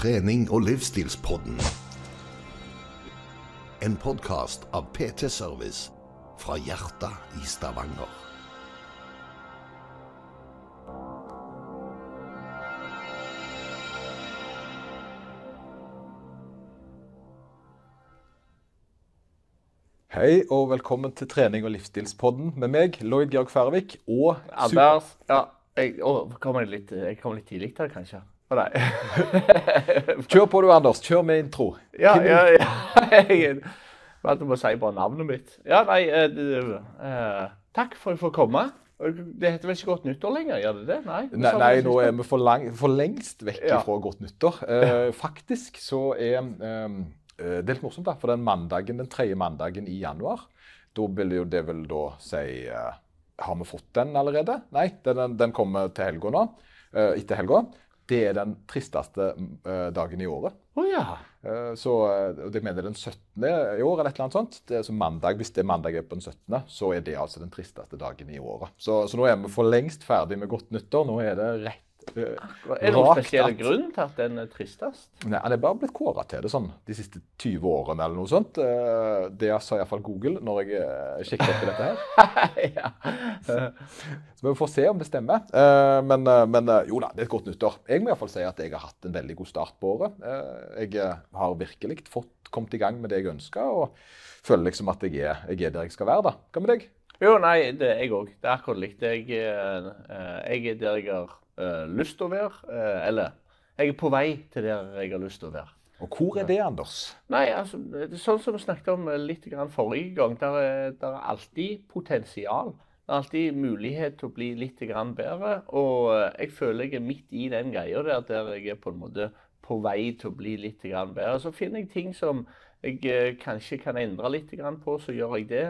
trening- og livsstilspodden. En podkast av PT Service fra hjertet i Stavanger. Hei og velkommen til trening- og livsstilspodden med meg, Lloyd Georg Færvik og Anders Ja, jeg, å, kommer jeg, litt, jeg kommer litt tidlig her, kanskje? Nei. Kjør på du, Anders. Kjør med intro. ja, ja, ja. Jeg valgte å si bare navnet mitt. Ja, nei uh, eh, Takk for at jeg får komme. Det heter vel ikke Godt nyttår lenger, gjør det det? Nei, Nei, nei nå er vi for, lang, for lengst vekk Ja. fra godt nyttår. Eh, faktisk så er eh, Det er litt morsomt, da. For den mandagen, den tredje mandagen i januar, da vil jo det vel da si Har vi fått den allerede? Nei, den, den kommer til helga nå. etter helga. Det er den tristeste eh, dagen i året. Oh, ja. Eh, Så eh, jeg mener den 17. i år, eller et eller annet sånt. Det er så mandag, Hvis det er mandag er på den 17., så er det altså den tristeste dagen i året. Så, så nå er vi for lengst ferdig med godt nyttår. Nå er det rett Er det noen spesiell grunn til at den er tristest? Nei, Han er bare blitt kåra til det sånn de siste 20 årene eller noe sånt. Eh, Det sa iallfall Google når jeg kikket etter dette her. ja. Så vi får se om det stemmer. Eh, Men, eh, men eh, jo da, det er et godt nyttår. Jeg må iallfall si at jeg har hatt en veldig god start på året. Eh, Jeg eh, har virkelig fått kommet i gang med det jeg ønska, og føler liksom at jeg er, jeg er der jeg skal være. da. Hva med deg? Jo, nei, det er jeg òg. Det er akkurat likt. Jeg, eh, eh, jeg er der jeg har eh, lyst til å være. Uh, eller jeg er på vei til der jeg har lyst til å være. Og hvor er det, Anders? Nei, altså, det er sånn som vi snakket om eh, litt grann forrige gang, der er, der er alltid potensial. Det er alltid mulighet til å bli litt grann bedre. Og jeg føler jeg er midt i den greia der, der jeg er på en måte på vei til å bli litt grann bedre. Så finner jeg ting som jeg kanskje kan endre litt grann på, så gjør jeg det.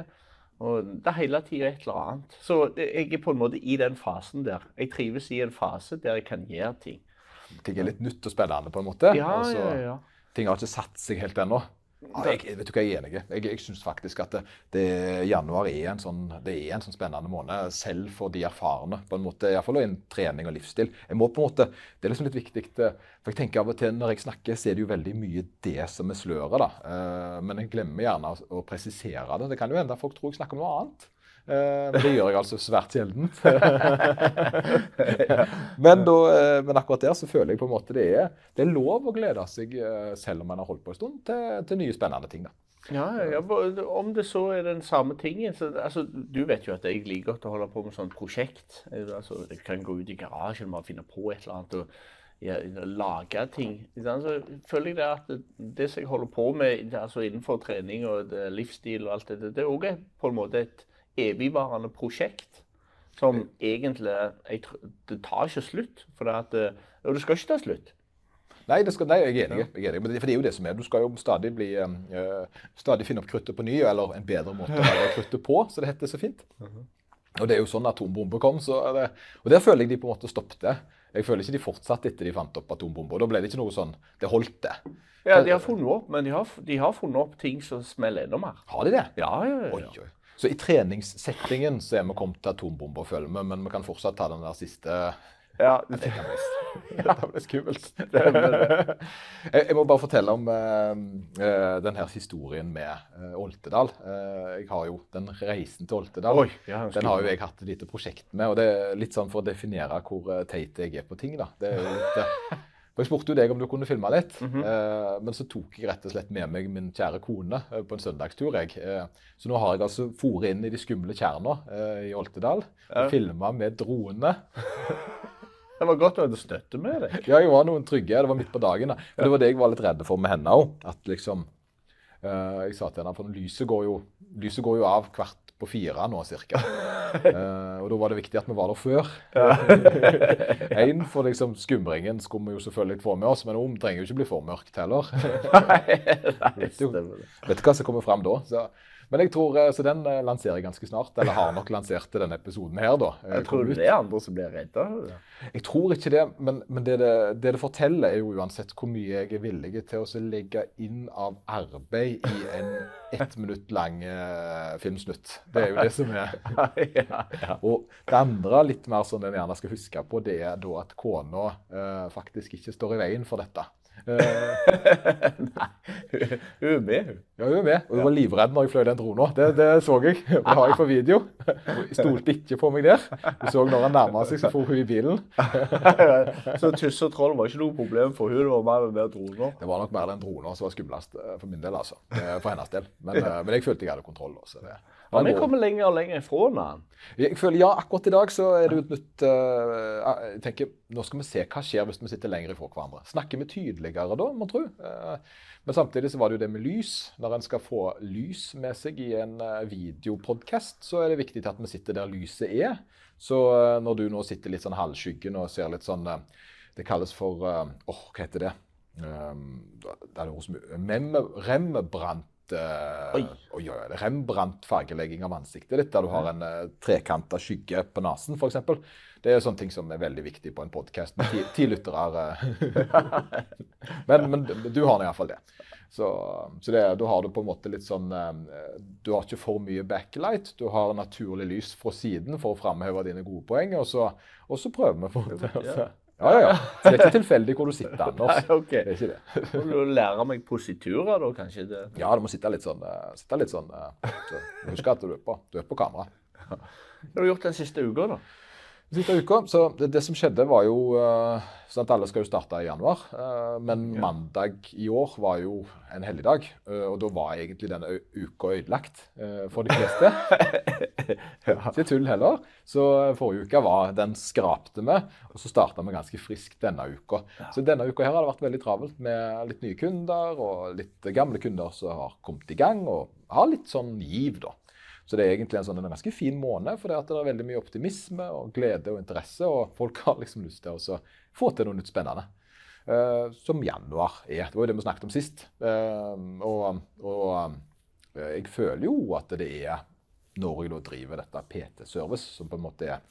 Og det er hele tida et eller annet. Så jeg er på en måte i den fasen der. Jeg trives i en fase der jeg kan gjøre ting. Ting er litt nytt og spennende, på en måte. Ja, så- ja, ja. Ting har ikke satt seg helt ennå. Ja, jeg, vet du hva, jeg er enig. Jeg, jeg syns faktisk at det, det, januar er en, sånn, er en sånn spennende måned, selv for de erfarne. på en måte, Iallfall innen trening og livsstil. Jeg må på en måte, Det er liksom litt viktig. eh, for jeg tenker av og til Når jeg snakker, så er det jo veldig mye det som er sløret. da. Eh, Men jeg glemmer gjerne å, å presisere det. Det kan jo hende folk tror jeg snakker om noe annet. Eh, Men det gjør jeg altså svært sjelden. men, da, eh, men akkurat der så føler jeg på en måte det er, det er lov å glede seg, eh, selv om man har holdt på en stund, til, til nye spennende ting. da. Ja, ja, om det så er den samme tingen så, altså, Du vet jo at jeg liker godt å holde på med sånn prosjekt. Altså, jeg kan gå ut i garasjen og finne på et eller annet og ja, lage ting. Så føler jeg det at det, det som jeg holder på med altså innenfor trening og livsstil og alt det, det er også på en måte et evigvarende prosjekt. Som egentlig jeg, Det tar ikke slutt. For det at, eh, og det skal ikke ta slutt. Nei, det skal, nei, jeg er enig. Jeg er enig. Men det, for det er jo det som er. Du skal jo stadig, bli, eh, stadig finne opp kruttet på ny, eller en bedre måte å lage kruttet på, så det heter så fint. Og det er jo sånn atombomber kom, så det, og der føler jeg de på en måte stoppet. Jeg føler ikke de fortsatte etter de fant opp atombomber. Da ble det ikke noe sånn Det holdt, det. Ja, De har funnet opp, men de har, de har funnet opp ting som smeller enda mer. Har de det? Ja, ja, ja. Oi, oi. Så i treningssettingen så er vi kommet til atombomber, føler vi, men vi kan fortsatt ta den der siste ja. Det kan bli, det blir skummelt. Jeg, må bare fortelle om uh, den her historien med uh, Oltedal. Eh, jeg har jo den reisen til Oltedal. Oi, ja, den har jo jeg hatt et lite prosjekt med. og det er Litt sånn for å definere hvor teit jeg er på ting. da. Det er jo litt... for Jeg spurte jo deg om du kunne filme litt, eh, men så tok jeg rett og slett med meg min kjære kone eh, på en søndagstur. jeg. Eh, så nå har jeg altså foret inn i de skumle tjerna i Oltedal Ja. og filma med drone. Det var godt å ha støtte med deg. Ja, jeg var noen trygge. Det var midt på dagen. da. Men det var det jeg var litt redde for med henne òg. At liksom Jeg sa til henne for lyset går jo, lyset går jo av kvart på fire nå, cirka. uh, og da var det viktig at vi var der før. Én, for liksom skumringen skulle vi jo selvfølgelig få med oss, men om trenger jo ikke bli for mørkt heller. Nei, Vet du. Vet du hva som kommer fram da? Så, Men jeg tror, eh, så den eh, lanserer jeg ganske snart. Eller har nok lansert denne episoden her, da. Eh, Jeg tror kom det er andre som blir redda? Jeg tror ikke det, men, men det, det, det det forteller, er jo uansett hvor mye jeg er villig til å legge inn av arbeid i en ett minutt lang eh, filmsnutt. Det er jo det som er. Og det andre, litt mer som en gjerne skal huske på, det er da at kona eh, faktisk ikke står i veien for dette. Eh, Nei, hun er med, hun. ja, hun er med. Og hun var livredd når jeg fløy den drona. Det, det så jeg. Det har jeg på video. Hun stolte ikke på meg der. Hun så når han nærma seg, så for hun i bilen. Så tuss og troll var ikke noe problem for hun, det var mer den der droner. Det var nok mer den drona som var skumlest eh, for min del, altså. For hennes del. Men, eh, men jeg følte jeg hadde kontroll. Også. Det, Han er kommet lenger og lenger ifra den. Jeg føler, ja, akkurat i dag så er det et nytt eh, Jeg tenker, Nå skal vi se hva skjer hvis vi sitter lenger ifra hverandre. Snakker vi tydeligere da, må tro? Uh, men samtidig så var det jo det med lys. Når en skal få lys med seg i en uh, videopodkast, så er det viktig at vi sitter der lyset er. Så uh, når du nå sitter litt sånn halvskyggen og ser litt sånn Det kalles for Åh, hva heter det? Um, det er noe som Rembrandt eh, Oi. oi, Rembrandt-fargelegging av ansiktet ditt, der du har en uh, trekanta skygge på nesen, f.eks. Det er sånne ting som er veldig viktig på en podkast med ti, ti lyttere. eh. men, men du har nå iallfall det. Så, så det, da har du på en måte litt sånn uh, Du har ikke for mye backlight. Du har naturlig lys fra siden for å framheve dine gode poeng, og så, og så prøver vi på en måte. altså. Ja, ja, ja. Så det er ikke tilfeldig hvor du sitter, Anders. Nei, ok. Det er ikke det. Må du lære meg positurer, da, kanskje? det? Ja, du må sitte litt sånn, uh, sitte litt sånn uh, så Husk at du er på, du er på kamera. Hva har du gjort den siste uka, da? Siste uka, så det, det som skjedde var jo uh, sånn at Alle skal jo starte i januar. uh, men Ja. mandag i år var jo en helligdag. Uh, og da var egentlig denne uka ødelagt eh, for de fleste. Ikke tull heller. Så eh, forrige uke var den skrapte vi, og så starta vi ganske friskt denne uka. Så denne uka her har det vært veldig travelt med litt nye kunder og litt gamle kunder som har kommet i gang og har litt sånn giv, da. Så det er egentlig en, sånn, en ganske fin måned, for det, at det er veldig mye optimisme og glede og interesse. Og folk har liksom lyst til å få til noe nytt spennende. Uh, som januar er. Det var jo det vi snakket om sist. Uh, og, og uh, jeg føler jo at det er når jeg da driver dette PT-service, som på en måte er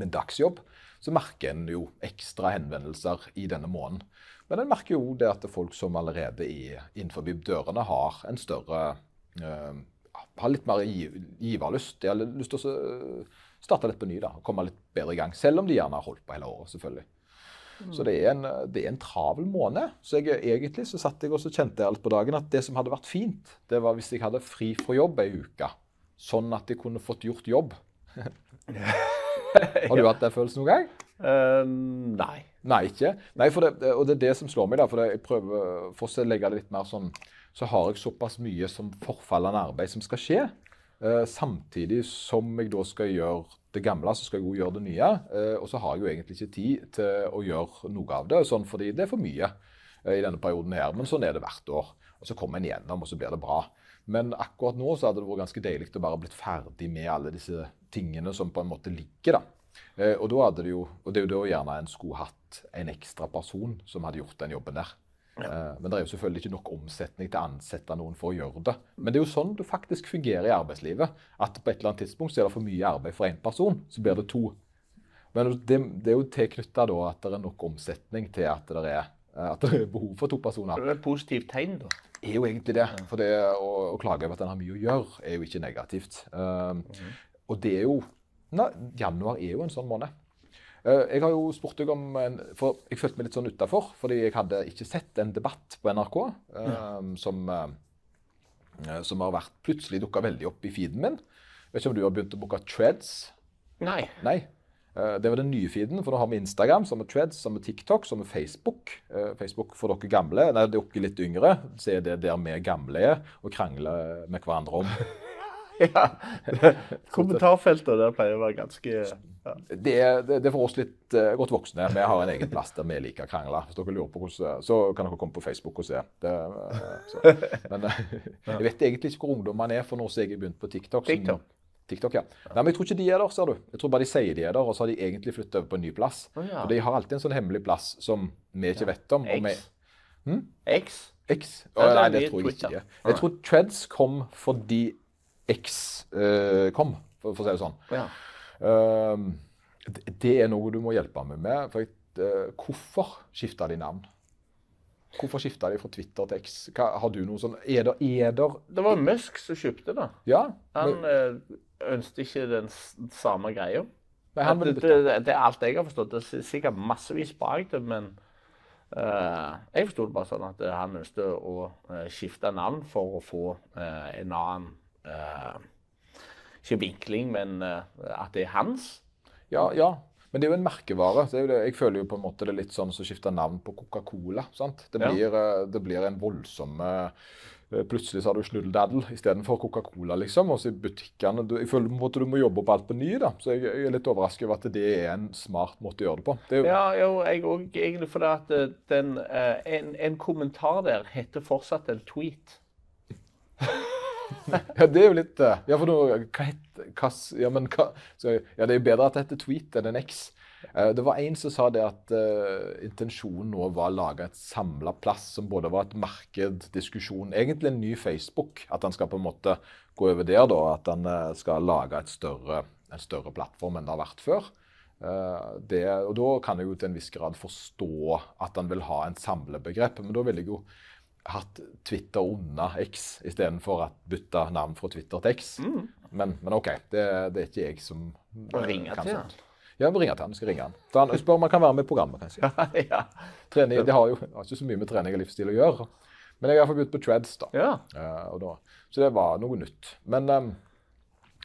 min dagsjobb, så merker en jo ekstra henvendelser i denne måneden. Men en merker jo det at folk som allerede er innenfor dørene, har en større har litt mer gi- giverlyst. De har lyst til å starte litt på ny da, og komme litt bedre i gang. Selv om de gjerne har holdt på hele året, selvfølgelig. Så det er, en, det er en travel måned. Så jeg, egentlig så satt jeg og kjente alt på dagen at det som hadde vært fint, det var hvis jeg hadde fri fra jobb ei uke. Sånn at jeg kunne fått gjort jobb. Har du hatt den følelsen noen gang? Um, nei. Nei, ikke. Nei, det, og det er det som slår meg. da, for jeg prøver, å legge det litt mer sånn, så har jeg såpass mye som forfallende arbeid som skal skje. Eh, samtidig som jeg da skal gjøre det gamle, så skal jeg også gjøre det nye. Eh, og så har jeg jo egentlig ikke tid til å gjøre noe av det, sånn fordi det er for mye eh, i denne perioden her. Men sånn er det hvert år. Og så kommer en igjennom, og så blir det bra. Men akkurat nå så hadde det vært ganske deilig å bare blitt ferdig med alle disse tingene som på en måte ligger. da. Eh, og da hadde det jo, og det er jo da gjerne en skulle hatt en ekstra person som hadde gjort den jobben der. Eh, men det er jo selvfølgelig ikke nok omsetning til å ansette noen for å gjøre det. Men det er jo sånn det faktisk fungerer i arbeidslivet. At på et eller annet tidspunkt så er det for mye arbeid for én person, så blir det to. Men det, det er jo tilknytta da at det er nok omsetning til at det er, eh, at det er behov for to personer. Det er et positivt tegn, da. Det er jo egentlig det. For det å, å klage over at en har mye å gjøre, er jo ikke negativt. Um, Og det er jo na, Januar er jo en sånn måned. Uh, jeg har jo spurt deg om en, For jeg følte meg litt sånn utafor, fordi jeg hadde ikke sett en debatt på NRK um, som, uh, som har vært plutselig dukka veldig opp i feeden min. Vet ikke om du har begynt å bruke Treads? Nei. Nei. Eh, Det var den nye feeden, for nå har vi Instagram, så har vi som så har vi TikTok, så har vi Facebook. Eh, Facebook for dere gamle, nei, dere litt yngre, så er det der vi gamle er og krangler med hverandre om. Ja. Kommentarfeltet der pleier å være ganske ja. Det det det er for oss litt uh, godt voksne. Vi har en egen plass der vi liker å krangle. Hvis dere lurer på hvordan, så kan dere komme på Facebook og se. Det, uh. Men uh, jeg vet egentlig ikke hvor ungdommene er, for nå som jeg har begynt på TikTok. som- TikTok. TikTok, ja. Nei, men Jeg tror ikke de er der, ser du. Jeg tror bare de sier de er der, og så har de egentlig flyttet over på en ny plass. Oh, ja. For de har alltid en sånn hemmelig plass som vi ikke vet om. Vi. Hm? X. X? Er nei, det tror jeg ikke. Jeg tror Treads kom fordi X eh, kom, for, for å si det sånn. Ja. Uh, det, det er noe du må hjelpe meg med. For jeg, uh, hvorfor skifta de navn? Hvorfor skifta de fra Twitter til X? Hva, har du noe sånn Er det eder Det var Musk som kjøpte det. Ja? Han men, eh, ønsket ikke den samme greia. det, det, det, det er alt jeg har forstått. Det er sikkert massevis bak det, men eh, jeg forsto det bare sånn at han ønsket å skifte navn for å få eh, en annen Ikke vinkling, men eh, at det er hans. Ja, ja. Men det er jo en merkevare. Er jo det. Jeg føler jo på en måte det er litt sånn som å skifte navn på Coca-Cola. sant? Det blir, ja. det blir en voldsom eh, Plutselig så har du snuddeldaddel istedenfor Coca-Cola, liksom. Og så i butikkene du, Jeg føler på en måte du må jobbe opp alt på ny, da. Så jeg, jeg er litt overrasket over at det er en smart måte å gjøre det på. Det jo, Ja, jo, jeg òg egentlig fordi at eh, den, eh, en, en kommentar der heter fortsatt en tweet. Ja, det er jo litt eh, Ja, for nå Hva heter hva, Ja, men hva så, Ja, det er jo bedre at det heter tweet enn en X. Eh, Det var en som sa det at uh, intensjonen nå var å lage et samla plass som både var et marked, diskusjon, egentlig en ny Facebook. At han skal på en måte gå over der, da. At han skal lage større, en større plattform enn det har vært før. Uh, Det, og da kan jeg jo til en viss grad forstå at han vil ha en samlebegrep. Men da vil jeg jo hatt Twitter unna X istedenfor å bytte navn fra Twitter til X. Men, men OK, det, det er ikke jeg som ringer ringe til han. Ja, vi ringer til han. Skal ringe han. Så han spør om han kan være med i programmet. kanskje. ja. Trening, det har jo har ikke så mye med trening og livsstil å gjøre. Men jeg har iallfall begynt på Treads, da. ja. Uh, da. Så det var noe nytt. Men, eh,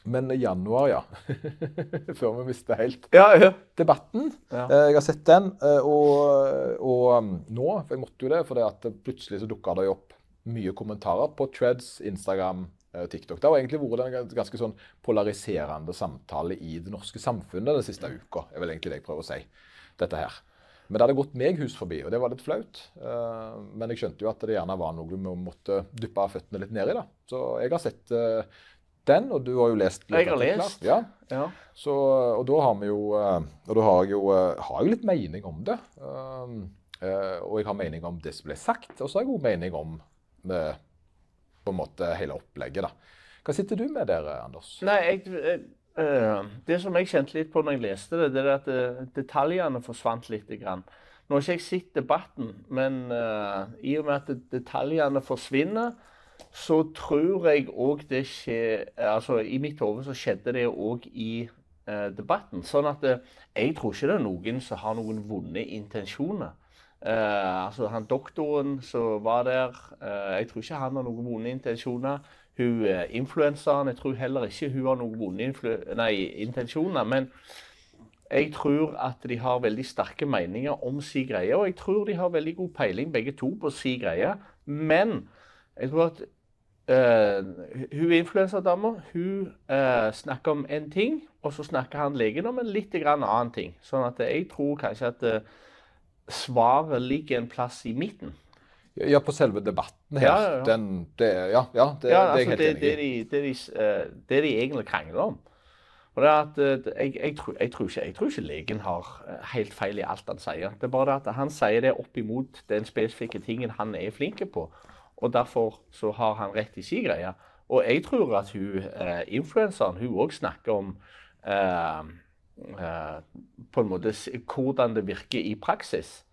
men i januar, ja. Før vi mister helt Ja, ja. debatten. Ja. Eh, Jeg har sett den, eh, og, og um, nå, for jeg måtte jo det, for det at plutselig så dukka det opp mye kommentarer på Treads, Instagram, eh, TikTok. Det har egentlig vært en ganske sånn polariserende samtale i det norske samfunnet den siste uka. er vel egentlig det jeg prøver å si. dette her. Men det hadde gått meg hus forbi, og det var litt flaut. Men jeg skjønte jo at det gjerne var noe vi måtte dyppe føttene litt ned i. da. Så jeg har sett den, og du har jo lest litt Jeg har lest. Ja. ja. Så, og da har vi jo eh, Og da har jeg jo eh, har jeg litt mening om det. Um, eh, og jeg har mening om det som ble sagt, og så har jeg god mening om med, på en måte hele opplegget. da. Hva sitter du med der, Anders? Nei, jeg, eh, det som jeg kjente litt på når jeg leste det, det er at detaljene forsvant litt. Grann. Nå har ikke jeg sett debatten, men uh, i og med at detaljene forsvinner, så tror jeg òg det skjer Altså, i mitt hode så skjedde det òg i eh, debatten. Sånn at eh, jeg tror ikke det er noen som har noen vonde intensjoner. Eh, altså han doktoren som var der, eh, jeg tror ikke han har noen vonde intensjoner. Hun eh, influenseren, jeg tror heller ikke hun har noen vonde intensjoner. Men jeg tror at de har veldig sterke meninger om si greie, og jeg tror de har veldig god peiling begge to på si greie. Men jeg tror at eh, hun influensadama hun eh, snakker om en ting, og så snakker han legen om en litt grann annen ting. Sånn at jeg tror kanskje at uh, svaret ligger en plass i midten. Ja, på selve debatten her. Ja, ja, ja. Den, det, ja, ja, det, Ja, det er jeg altså helt det, enig det, i. de, det, de, det de egentlig krangler om. Og det er at jeg, jeg, tror, jeg, tror ikke, jeg tror ikke legen har helt feil i alt han sier. Det er bare det at han sier det opp imot den spesifikke tingen han er flink på. Og derfor så har han rett i sin greie. Og jeg tror at hun eh, influenseren hun òg snakker om eh, eh, på en måte hvordan det virker i praksis.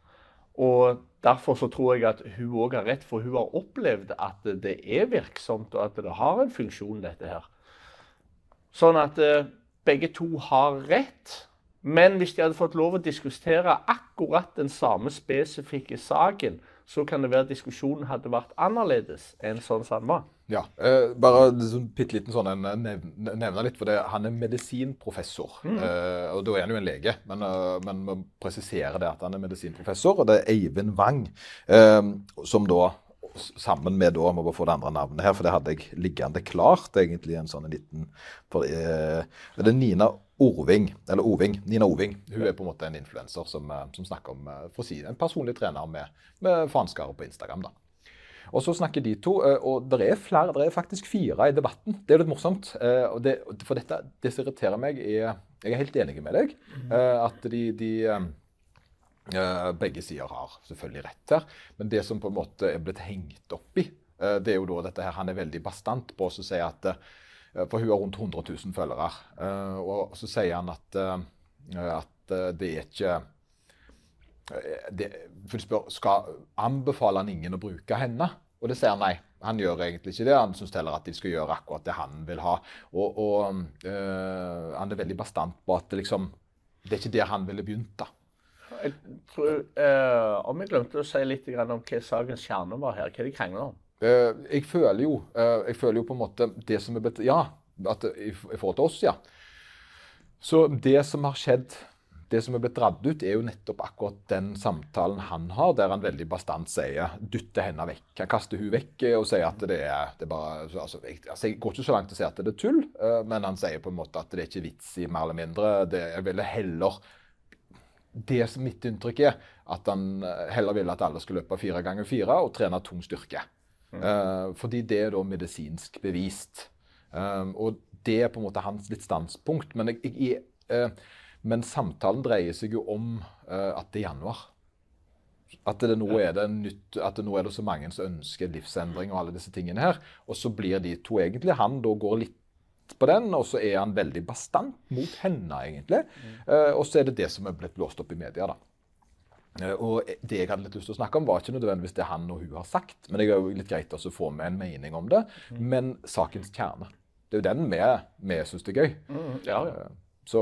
Og derfor så tror jeg at hun òg har rett, for hun har opplevd at det er virksomt, og at det har en funksjon, dette her. Sånn at eh, begge to har rett. Men hvis de hadde fått lov å diskutere akkurat den samme spesifikke saken, så kan det være at diskusjonen hadde vært annerledes enn sånn som den var. Ja, eh, bare liksom, bitte liten sånn en, nevne, litt, for det, han er medisinprofessor. Eh, og da er han jo en lege, men, eh, men vi presiserer det at han er medisinprofessor. Og det er Eivind Wang, eh, som da sammen med da, må bare få det andre navnet her, for det hadde jeg liggende klart, egentlig en sånn liten for, eh, Det er Nina Orving, eller Oving, Nina Oving. Hun er på en måte en influenser som, eh, som snakker om eh, for å si, en personlig trener med, med faenskarer på Instagram. da. Og så snakker de to, eh, og det er flere, det er faktisk fire i debatten. Det er litt morsomt. og det, For dette, det som irriterer meg, er Jeg er helt enig med deg. eh, At de, de, begge sider har selvfølgelig rett her. Men det som på en måte er blitt hengt opp i, det er jo da dette her Han er veldig bastant på å si at For hun har rundt 100 000 følgere. Og så sier han at, at det er ikke det, for spør, Skal anbefaler han ingen å bruke henne? Og det sier han nei. Han gjør egentlig ikke det. Han syns heller at de skal gjøre akkurat det han vil ha. Og, og øh, han er veldig bastant på at det liksom Det er ikke der han ville begynt, da. Jeg tror, øh, Om jeg glemte å si litt om hva sakens kjerne var her, hva de krangler om? Uh, jeg føler jo uh, jeg føler jo på en måte det som er Ja, at, i, i forhold til oss, ja. Så det som har skjedd det som er blitt dratt ut, er jo nettopp akkurat den samtalen han har, der han veldig bastant sier 'dytter henne vekk'. Han kaster hun vekk og sier at det er, det er bare altså jeg, altså jeg, går ikke så langt til å si at det er tull, uh, men han sier på en måte at det er ikke vits i mer eller mindre. Det, jeg ville heller Det som mitt inntrykk er, at han eh, heller ville at alle skulle løpe fire ganger fire og trene tung styrke. Mm. Uh, fordi det er da medisinsk bevist. Um, og det er på en måte hans litt standpunkt. Men jeg, jeg, uh, men samtalen dreier seg jo om uh, at det er januar. At det nå er det nytt, at det nå er det så mange som ønsker livsendring og alle disse tingene her. Og så blir de to egentlig Han da går litt på den, og så er han veldig bastant mot henne, egentlig. Uh, og så er det det som er blitt blåst opp i media, da. Uh, og det jeg hadde litt lyst til å snakke om, var ikke nødvendigvis det han og hun har sagt. Men det er jo litt greit å få med en mening om det. Mm. Men sakens kjerne. Det er jo den vi, vi syns er gøy. Mm, ja, ja. Så,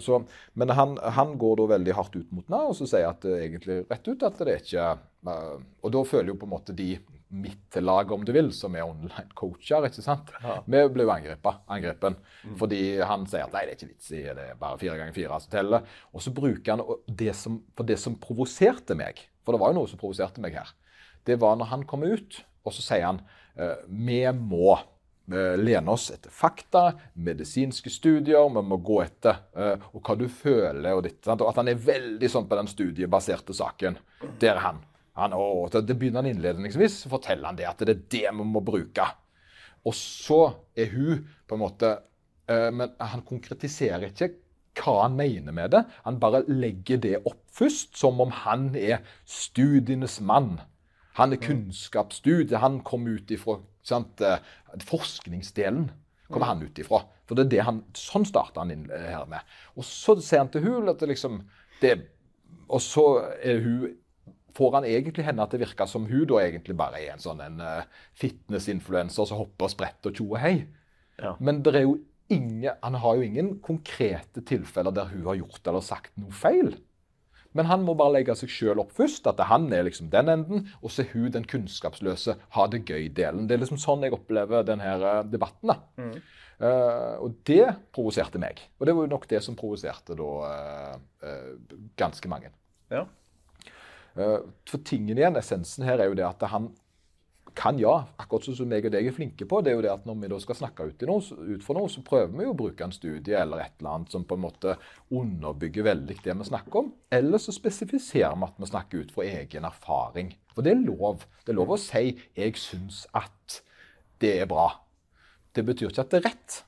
så, men han, han, går da veldig hardt ut mot henne og så sier at det egentlig rett ut at det er ikke uh, Og da føler jo på en måte de mitt lag, om du vil, som er online-coacher. ikke sant? Ja. Vi ble jo angrepen. Mm. Fordi han sier at nei, det er ikke vits i, det er bare fire ganger fire som teller. Og så bruker han det som, for det som provoserte meg, for det var jo noe som provoserte meg her, det var når han kom ut, og så sier han uh, vi må lene oss etter fakta, medisinske studier, vi må gå etter uh, og hva du føler. og ditt, og At han er veldig sånn på den studiebaserte saken. Der er han. Han å, det begynner han innledningsvis, så forteller han det at det er det vi må bruke. Og så er hun på en måte uh, Men han konkretiserer ikke hva han mener med det. Han bare legger det opp først, som om han er studienes mann. Han er kunnskapsstudie. Han kom ut ifra sant, eh, forskningsdelen kommer han ut ifra. For det er det han, Sånn starter han inn eh, her med. Og så ser han til hun at det liksom det, Og så er hun får han egentlig henne at det virker som hun da egentlig bare er en sånn en uh, fitnessinfluenser som hopper og spretter og tjo og hei. Ja. Men det er jo ingen, han har jo ingen konkrete tilfeller der hun har gjort eller sagt noe feil. Men han må bare legge seg sjøl opp først. At han er liksom den enden, og så er hun den kunnskapsløse, ha det gøy-delen. Det er liksom sånn jeg opplever denne eh, debatten. da. Mm. Uh, og det provoserte meg. Og det var jo nok det som provoserte da uh, uh, ganske mange. Ja. For tingen igjen, essensen her er jo det at han kan ja, akkurat sånn som meg og deg er flinke på, det er jo det at når vi da skal snakke ut, noe, ut for noe, så prøver vi jo å bruke en studie eller et eller annet som på en måte underbygger veldig det vi snakker om. Eller så spesifiserer vi at vi snakker ut fra egen erfaring. For det er lov. Det er lov å si 'jeg syns at det er bra'. Det betyr ikke at det er rett.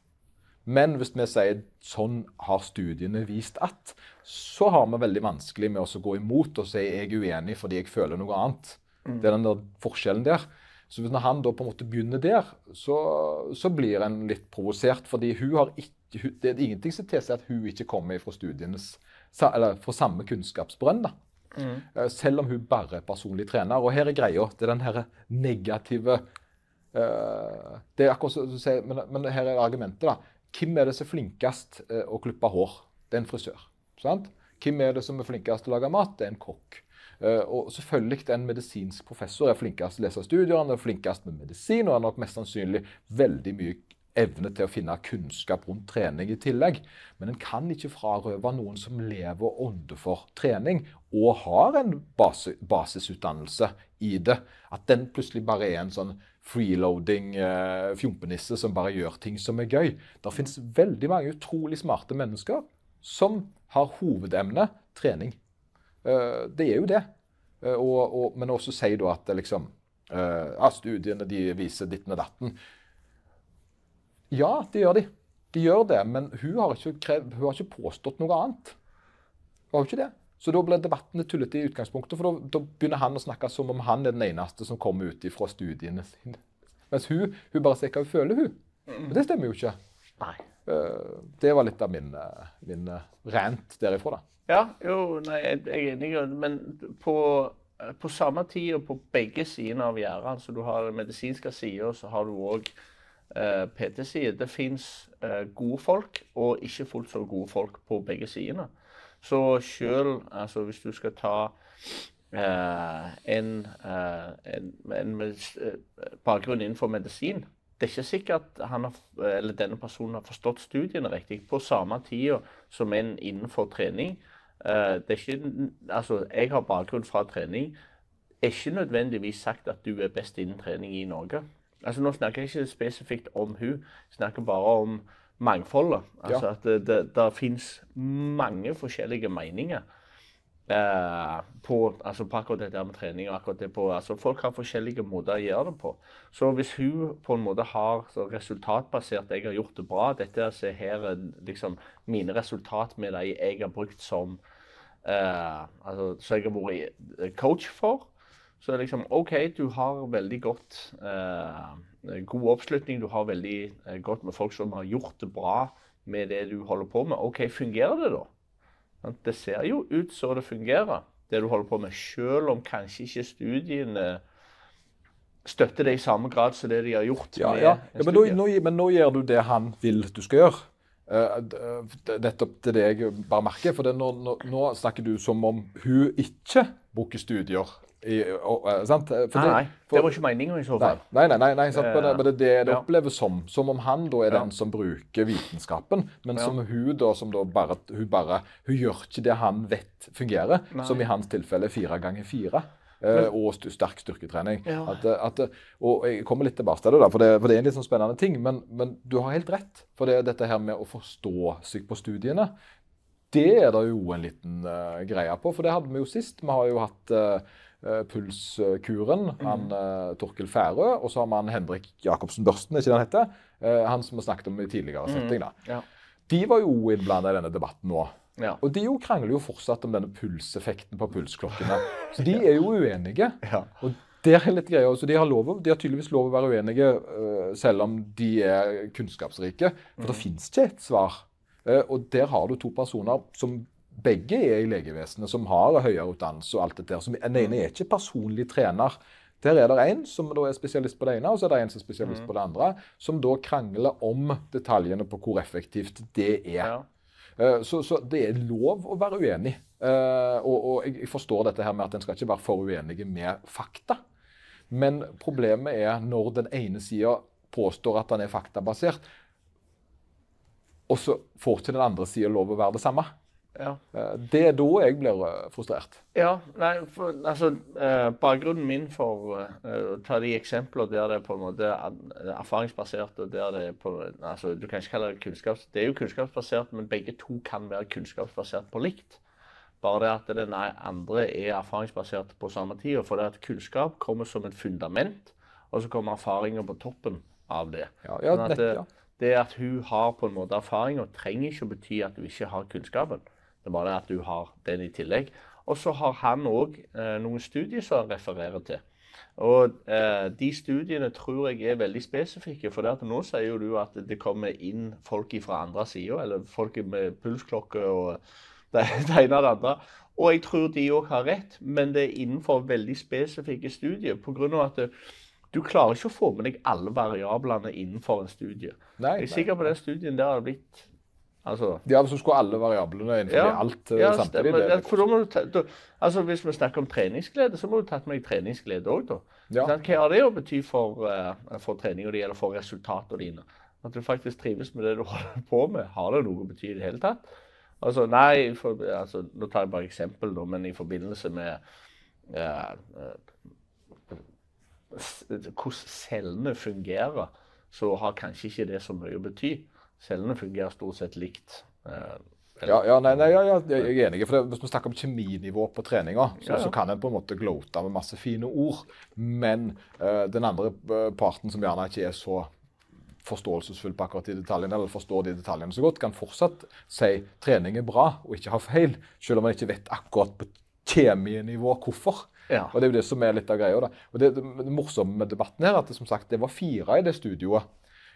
Men hvis vi sier 'sånn har studiene vist at', så har vi veldig vanskelig med å gå imot og si 'jeg er uenig fordi jeg føler noe annet'. Det er den der forskjellen der. Så når han da på en måte begynner der, så, så blir en litt provosert. fordi hun har ikke, det er ingenting som tilsier at hun ikke kommer fra studienes, eller fra samme kunnskapsbrønn. da. Mm. Eh, selv om hun bare er personlig trener. Og her er greia. Det er den her negative uh, det er akkurat som du sier, men, men, her er argumentet. da. Hvem er det som er flinkest uh, å klippe hår? Det er en frisør. Sant? Hvem er det som er flinkest til å lage mat? Det er en kokk. Eh, og selvfølgelig En medisinsk professor er flinkest til å lese studier, han er flinkest med medisin og har nok mest sannsynlig veldig mye evne til å finne kunnskap rundt trening i tillegg. Men en kan ikke frarøve noen som lever og ånder for trening, og har en base, basisutdannelse i det. At den plutselig bare er en sånn freeloading eh, fjompenisse som bare gjør ting som er gøy. Det fins veldig mange utrolig smarte mennesker som har hovedemne trening. Eh, det er jo det. Eh, og, og, men også si da at liksom eh, ja, studiene de viser ditt med datten. Ja, det gjør de. De gjør det, men hun har ikke, krev, hun har ikke påstått noe annet. Hun har ikke det. Så da blir debattene tullete i utgangspunktet, for da, begynner han å snakke som om han er den eneste som kommer ut fra studiene sine. Mens hun, hun bare sier hva hun føler, hun. Men det stemmer jo ikke. Nei. Uh, det var litt av min, uh, min uh, rant derifra, da. Ja, jo, nei, jeg, er enig. Men på, på samme tid og på begge sidene av gjerdet, altså du har den medisinske sida, så har du òg eh, PT-side. Det fins eh, gode folk og ikke fullt så gode folk på begge sidene. Så sjøl altså, hvis du skal ta eh, en, en, en bakgrunn innenfor medisin det er ikke sikkert har, denne personen har forstått studiene riktig. På samme tida som en innenfor trening Eh, det er ikke, altså, jeg har bakgrunn fra trening. er ikke nødvendigvis sagt at du er best innen trening i Norge. Altså, nå snakker jeg ikke spesifikt om hun, jeg snakker bare om mangfoldet. Altså ja. At det, det, det fins mange forskjellige meninger. Eh, på, altså på, akkurat det der med trening. akkurat det på, altså Folk har forskjellige måter å gjøre det på. Så hvis hun på en måte har resultatbasert 'jeg har gjort det bra', dette er, her er liksom mine resultat med de jeg har brukt som uh, altså, Så jeg har vært coach for, så er det liksom OK, du har veldig godt uh, god oppslutning. Du har veldig godt med folk som har gjort det bra med det du holder på med. OK, fungerer det da? Det ser jo ut som det fungerer, det du holder på med, selv om kanskje ikke studiene støtter det i samme grad som det de har gjort. Ja, ja. ja men, nå, nå, men, nå, gjør du det han vil du skal gjøre. Uh, nettopp til det jeg bare merker. For nå, nå, snakker du som om hun ikke bruker studier i, og, uh, sant? For nei, nei, for, det var ikke meningen i så fall. Nei, nei, nei, nei sant? Men, det, men det det det ja. oppleves som. Som om han da er den som bruker vitenskapen, men som hun da, som da bare, hun bare Hun gjør ikke det han vet fungerer, som i hans tilfelle fire ganger fire. Uh, og st sterk styrketrening. Ja. At, at, og Jeg kommer litt tilbake til det, da, for det, for det er en litt sånn spennende ting. Men, men, du har helt rett. For det, dette her med å forstå seg på studiene, det er det jo en liten uh, greie på. For det hadde vi jo sist. Vi har jo hatt uh, Eh, pulskuren, mm. han uh, Torkel Færø. Og så har man Henrik Jacobsen Børsten, ikke han heter? Uh, han som vi snakket om i tidligere mm. setting. da. Ja. De var jo innblanda i denne debatten nå. Ja. Og de jo krangler jo fortsatt om denne pulseffekten på pulsklokkene. Så de er jo uenige. Ja. Og det er litt greia. Så de har, lov, de har tydeligvis lov å være uenige uh, selv om de er kunnskapsrike. For mm. det fins ikke et svar. og der har du to personer som begge er i legevesenet, som har høyere utdannelse og alt det der. Den ene er ikke personlig trener. Der er det en som er spesialist på det ene, og så er det en som er spesialist på det andre, som da krangler om detaljene på hvor effektivt det er. Eh, så, så, det er lov å være uenig. Eh, og, og, jeg forstår dette her med at en skal ikke være for uenige med fakta. Men problemet er når den ene sida påstår at den er faktabasert, og så får ikke den andre sida lov å være det samme. Ja. Eh, det er da jeg blir eh, frustrert. Ja, nei, for, altså, eh, Bakgrunnen min for å ta de eksemplene der det er på en måte erfaringsbasert og der det er på, altså, Du kan ikke kalle det kunnskaps... Det er jo kunnskapsbasert, men begge to kan være kunnskapsbasert på likt. Bare det at den andre er erfaringsbasert på samme tid. For det at kunnskap kommer som et fundament, og så kommer erfaringer på toppen av det. Ja, ja, sånn at, nett, ja. Det at hun har på en måte erfaringer, trenger ikke å bety at hun ikke har kunnskapen. Det er bare at du har den i tillegg. Og så har han òg eh, noen studier som han refererer til. Og eh, De studiene tror jeg er veldig spesifikke. For nå sier jo du at det kommer inn folk fra andre sida, eller folk med pulsklokke og det, det ene og det andre. Og jeg tror de òg har rett, men det er innenfor veldig spesifikke studier. På grunn av at det, du klarer ikke å få med deg alle variablene innenfor en studie. Nei, jeg er sikker på den studien der har det blitt Altså, ja, så skulle alle variablene innenfor ja, alt uh, ja, samtidig. Det, for da må du ta, da, altså Hvis vi snakker om treningsglede, så må du ta med deg treningsglede òg, da. Ja. Hva har det å bety for, uh, for treninga di, eller for resultatene dine? At du faktisk trives med det du holder på med. Har det noe å bety i det hele tatt? Altså, nei, for, altså, Nå tar jeg bare eksempel, da, men i forbindelse med uh, hvordan cellene fungerer, så har kanskje ikke det så mye å bety. Cellene fungerer stort sett likt. Eh, ja, ja, nei, nei, ja, jeg er enig. for det, Hvis vi snakker om kjeminivå på treninga, så, så, kan en på en måte gloate med masse fine ord. Men uh, den andre eh, parten, som gjerne ikke er så forståelsesfull på akkurat de detaljene, eller forstår de detaljene så godt, kan fortsatt si trening er bra og ikke ha feil, selv om man ikke vet akkurat på kjemienivå hvorfor. Ja. Og Det er jo det som er litt av greia. da. Og Det, det, det morsomme med debatten her, at det, som sagt, det var fire i det studioet.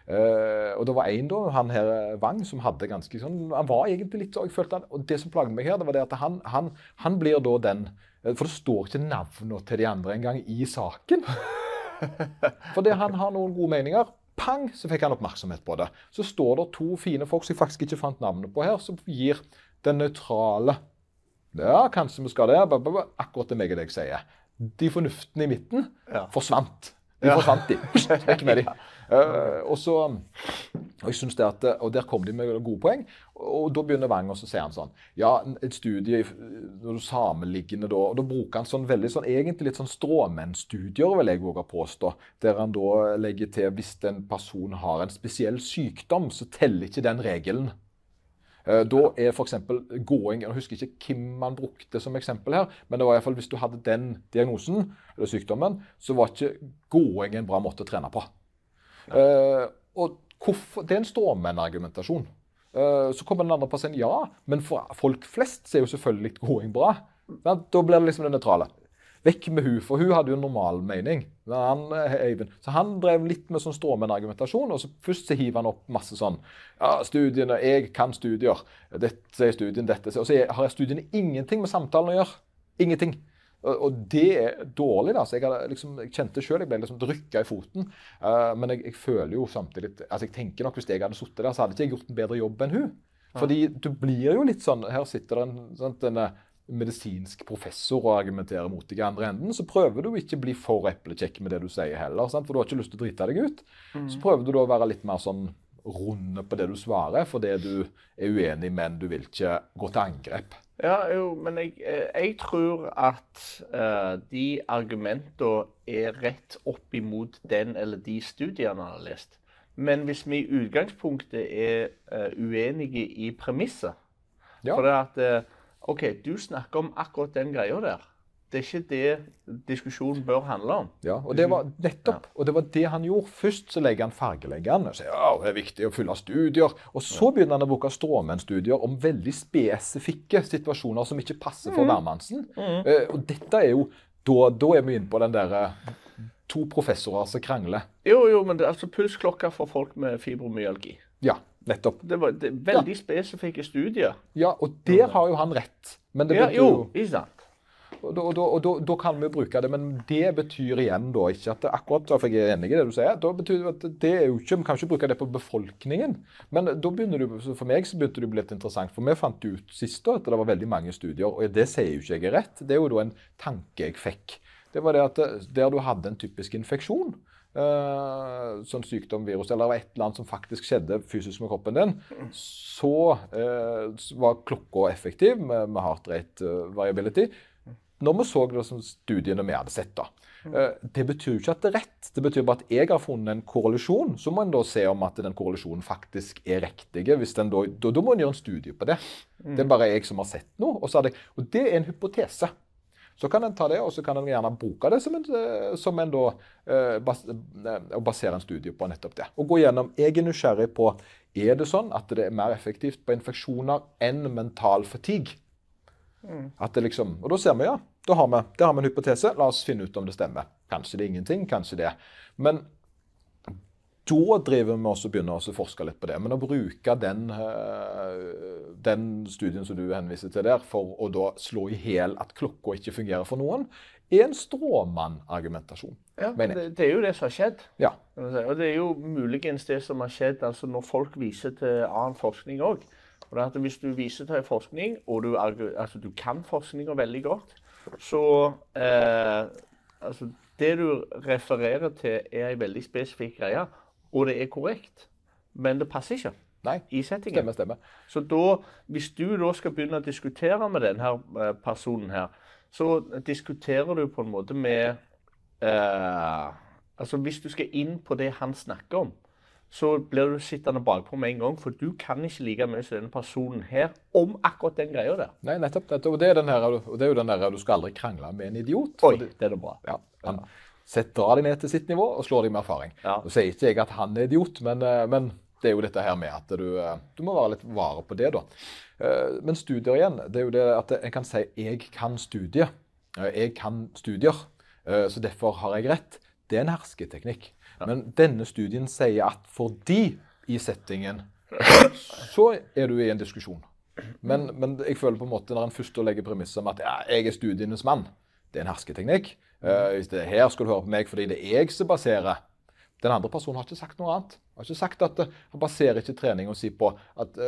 Eh, og det var en da, han her Wang, som hadde ganske sånn Han var egentlig litt så, jeg følte han, Og det som plaget meg her, det var det at han, han, han blir da den eh, For det står ikke navnene til de andre engang i saken. Fordi han har noen gode meninger. Pang, så fikk han oppmerksomhet på det. Så står det to fine folk som jeg faktisk ikke fant navnet på her, som gir den nøytrale Ja, kanskje vi skal det. Akkurat det meg og deg sier. De fornuftene i midten Ja. forsvant. De Ja. forsvant, de. Vekk med de. Eh, og så og jeg synes det at, og Der kom de med gode poeng. Og da begynner Wang og så sier han sånn Ja, et studie når du sammenliggende da og Da bruker han sånn veldig sånn, egentlig litt sånn stråmennstudier, vil jeg våge påstå. Der han da legger til hvis en person har en spesiell sykdom, så teller ikke den regelen. Eh, Da er f.eks. gåing Jeg husker ikke hvem man brukte som eksempel her, men det var i hvert fall hvis du hadde den diagnosen, eller sykdommen, så var ikke gåing en bra måte å trene på. Eh, og hvorfor, Det er en stråmennargumentasjon. Uh, så kommer den andre personen ja, men for folk flest så er jo selvfølgelig going bra. Sant? Da blir det liksom det nøytrale. Vekk med hun, for hun hadde jo en normal mening. Men Han, eh. Så han drev litt med sånn stråmennargumentasjon. og så Først så hiver han opp masse sånn ja, studiene, Jeg kan studier. Dette sier studien, dette sier Og så har studiene ingenting med samtalen å gjøre. Ingenting. Og, det er dårlig. da, så Jeg, liksom, jeg kjente sjøl jeg ble liksom drykka i foten. Uh, men jeg, jeg føler jo samtidig altså jeg tenker nok Hvis jeg hadde sittet der, så hadde ikke jeg gjort en bedre jobb enn hun. Fordi du blir jo litt sånn Her sitter det en, sant, en medisinsk professor og argumenterer mot deg i andre enden. Så prøver du ikke bli for eplekjekk med det du sier heller. Sant? For du har ikke lyst til å drite deg ut. Så prøver du da å være litt mer sånn runde på det du svarer, fordi du er uenig, men du vil ikke gå til angrep. Ja, jo, men jeg, eh, jeg tror at uh, de argumentene er rett opp imot den eller de studiene han har lest. Men hvis vi i utgangspunktet er uh, uenige i premisset Ja. For det at uh, OK, du snakker om akkurat den greia der. Det er ikke det diskusjonen bør handle om. Ja, og det var nettopp, og det var det han gjorde. Først så legger han fargeleggeren og sier ja, det er viktig å fylle studier. Og så begynner han å bruke stråmennstudier om veldig spesifikke situasjoner som ikke passer for hvermannsen. Eh, og dette er jo da, da er vi inne på den derre to professorer som krangler. Jo, jo, men det er altså pulsklokka for folk med fibromyalgi. Ja, nettopp. Det var det, veldig veldig spesifikke studier. Ja, og der har jo han rett. Men det Ja, jo, jo ikke sant? Og, da, kan vi bruke det, men det betyr igjen da ikke at det akkurat for jeg er enig i det du sier, da betyr det at det er jo ikke, Vi kan ikke bruke det på befolkningen. Men da begynner du, for meg så begynte det å bli litt interessant. For vi fant ut sist da, at det var veldig mange studier, og det sier jo ikke jeg er rett. Det er jo da en tanke jeg fikk. Det var det at der du hadde en typisk infeksjon, Uh, sånn sykdom, virus, eller et eller annet som faktisk skjedde fysisk med kroppen din, så uh, var klokka effektiv med, med heart rate eh, variability. Når vi så liksom, studiene vi hadde sett, da. Eh, Det betyr ikke at det er rett. Det betyr bare at jeg har funnet en korrelisjon. Så må en da se om at den korrelisjonen faktisk er riktig. Hvis den da, da, da må en gjøre en studie på det. Det er bare jeg som har sett noe. Og, jeg, og det er en hypotese. Så kan en ta det, og så kan en gjerne bruke det som en, eh, som en da, eh, bas, basere en studie på nettopp det. Og gå gjennom, Jeg er nysgjerrig på er det sånn at det er mer effektivt på infeksjoner enn mental fatigue. At det liksom, og da ser vi, ja. Da har vi, der har vi en hypotese. La oss finne ut om det stemmer. Kanskje det er ingenting, kanskje det. Men da driver vi også begynner også å forske litt på det. Men å bruke den, eh, den studien som du henviser til der, for å da slå i hjel at klokka ikke fungerer for noen, er en stråmann-argumentasjon. Ja, mener det, jeg. det er jo det som har skjedd. Ja. Og det er jo muligens det som har skjedd altså når folk viser til annen forskning òg. Hvis du viser til forskning, og du, altså, du kan forskninga veldig godt, så eh, altså, Det du refererer til, er en veldig spesifikk greie, og det er korrekt, men det passer ikke Nei, i settingen. stemmer, stemmer. Så da, hvis du da skal begynne å diskutere med denne eh, personen her, så diskuterer du på en måte med eh, Altså hvis du skal inn på det han snakker om, så blir du sittende bakpå med en gang, for du kan ikke like mye som denne personen her om akkurat den greia der. Nei, nettopp. nettopp. Og det er, den her, og det er jo den der du skal aldri krangle med en idiot. Oi, det- det er det bra. Ja, han, Sett, dra deg ned til sitt nivå og slår deg med erfaring. Ja. Nå sier ikke jeg at han er idiot, men, eh, men det er jo dette her med at du, eh, du må være litt vare på det, da. Eh, Men studier igjen, det er jo det at jeg kan si 'jeg kan studie'. Jeg kan studier, så derfor har jeg rett. Det er en hersketeknikk. Men denne studien sier at fordi i settingen så er du i en diskusjon. Men, men jeg føler på en måte når en først legger premisset om at ja, jeg er studienes mann, det er en hersketeknikk. Uh, det er her skal du høre på meg fordi det er jeg som baserer. Den andre personen har ikke sagt noe annet. Har ikke sagt at uh, Han baserer ikke treninga si på at uh,